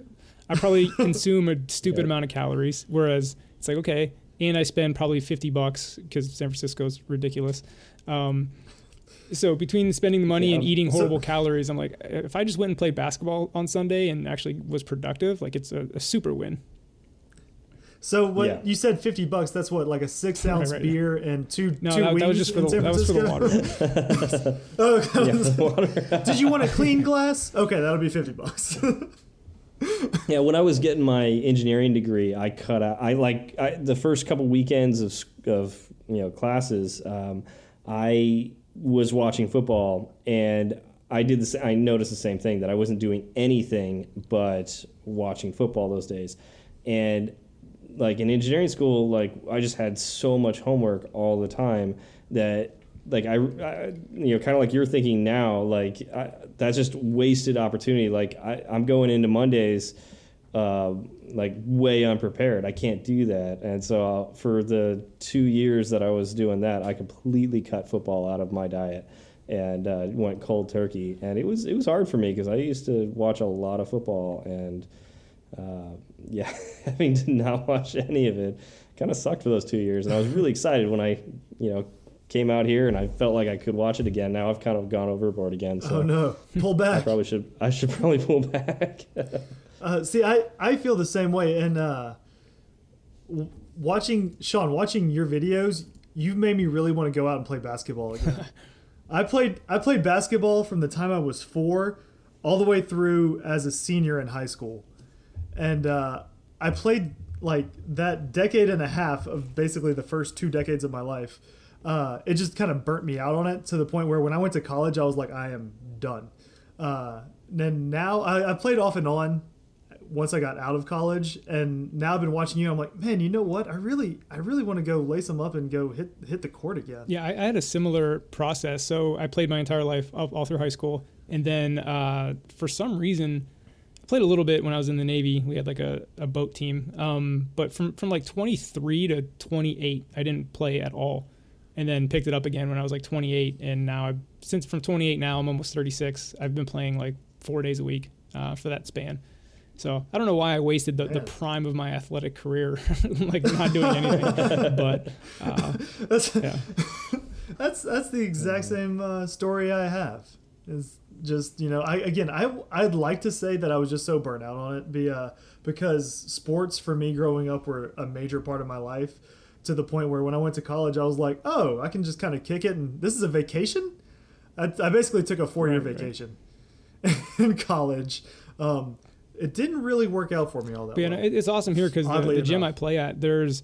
Speaker 2: I probably consume a stupid
Speaker 3: Yeah.
Speaker 2: amount of calories. Whereas it's like okay, and I spend probably 50 bucks because San Francisco's ridiculous. Um, so between spending the money and
Speaker 3: Yeah.
Speaker 2: eating
Speaker 1: So-
Speaker 2: horrible calories, I'm like, if I just went and played basketball on Sunday and actually was productive, like it's a, a super win.
Speaker 1: So what
Speaker 3: Yeah.
Speaker 1: you said, fifty bucks? That's what, like a six ounce
Speaker 2: right.
Speaker 1: beer and two
Speaker 2: No,
Speaker 1: two
Speaker 2: that,
Speaker 1: wings
Speaker 2: that was just for
Speaker 1: in
Speaker 2: the
Speaker 1: San
Speaker 2: that was for the water.
Speaker 1: Oh,
Speaker 3: yeah, the water.
Speaker 1: did you want a clean glass? Okay, that'll be fifty bucks.
Speaker 3: Yeah, when I was getting my engineering degree, I cut out. I like I, the first couple weekends of of you know classes. Um, I was watching football, and I did this. I noticed the same thing that I wasn't doing anything but watching football those days, and like in engineering school, like I just had so much homework all the time that like I, I you know kind of like you're thinking now like I, that's just wasted opportunity. Like I, i'm going into mondays uh, like way unprepared. I can't do that. And so uh, for the two years that i was doing that i completely cut football out of my diet and uh, went cold turkey. And it was it was hard for me because i used to watch a lot of football and uh, yeah having to not watch any of it kind of sucked for those two years and i was really excited when i you know came out here and I felt like I could watch it again. Now I've kind of gone overboard again. So
Speaker 1: oh no, pull
Speaker 3: I
Speaker 1: back.
Speaker 3: probably should. I should probably pull back.
Speaker 1: Uh, see, I, I feel the same way. And uh, watching Sean, watching your videos, you've made me really want to go out and play basketball again. I played I played basketball from the time I was four, all the way through as a senior in high school, and uh, I played like that decade and a half of basically the first two decades of my life. Uh, it just kind of burnt me out on it to the point where when I went to college, I was like, I am done. Uh, then now I, I played off and on once I got out of college, and now I've been watching you. I'm like, man, you know what? I really, I really want to go lace them up and go hit hit the court again.
Speaker 2: Yeah, I, I had a similar process. So I played my entire life all, all through high school, and then uh, for some reason, played a little bit when I was in the Navy. We had like a, a boat team, um, but from from like 23 to 28, I didn't play at all, and then picked it up again when I was like 28, and now I've since from 28 now I'm almost 36. I've been playing like four days a week uh, for that span. So I don't know why I wasted the, the prime of my athletic career, like not doing anything. but uh,
Speaker 1: That's
Speaker 2: yeah.
Speaker 1: that's that's the exact same uh, story I have. Is just you know I again I I'd like to say that I was just so burnt out on it be, uh, because sports for me growing up were a major part of my life to the point where when I went to college I was like oh I can just kind of kick it and this is a vacation. I, I basically took a four year
Speaker 2: Right, right.
Speaker 1: vacation in college. Um, it didn't really work out for me all that
Speaker 2: But yeah,
Speaker 1: well.
Speaker 2: it's awesome here because the, the gym. I play at, there's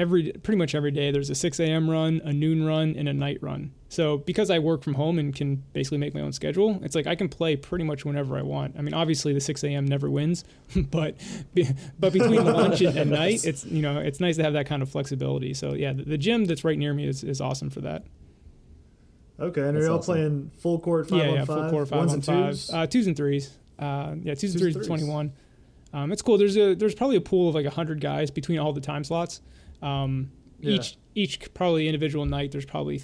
Speaker 2: every pretty much every day there's a 6 a.m. run, a noon run, and a night run. So because I work from home and can basically make my own schedule, it's like I can play pretty much whenever I want. I mean, obviously the 6 a.m. never wins, but but between lunch and, and night, it's you know it's nice to have that kind of flexibility. So yeah, the, the gym that's right near me is, is awesome for that.
Speaker 1: okay, and are y'all
Speaker 3: awesome.
Speaker 1: playing full court five
Speaker 2: yeah,
Speaker 1: on
Speaker 2: yeah,
Speaker 1: five,
Speaker 2: full court five
Speaker 1: ones
Speaker 2: on
Speaker 1: and
Speaker 2: five,
Speaker 1: twos?
Speaker 2: uh, twos and threes. Uh, yeah, twos and
Speaker 1: Twos
Speaker 2: threes
Speaker 1: and
Speaker 2: to
Speaker 1: threes.
Speaker 2: 21. Um, it's cool. There's a there's probably a pool of like 100 guys between all the time slots. Um,
Speaker 1: Yeah.
Speaker 2: Each each probably individual night there's probably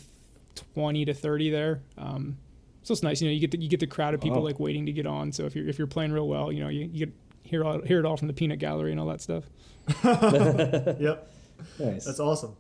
Speaker 2: 20 to 30 there. Um, so it's nice, you know, you get the, you get the crowd of people
Speaker 3: Wow.
Speaker 2: like waiting to get on. So if you're if you're playing real well, you know, you, you get hear all, hear it all from the peanut gallery and all that stuff.
Speaker 1: Yep,
Speaker 3: Nice.
Speaker 1: that's awesome.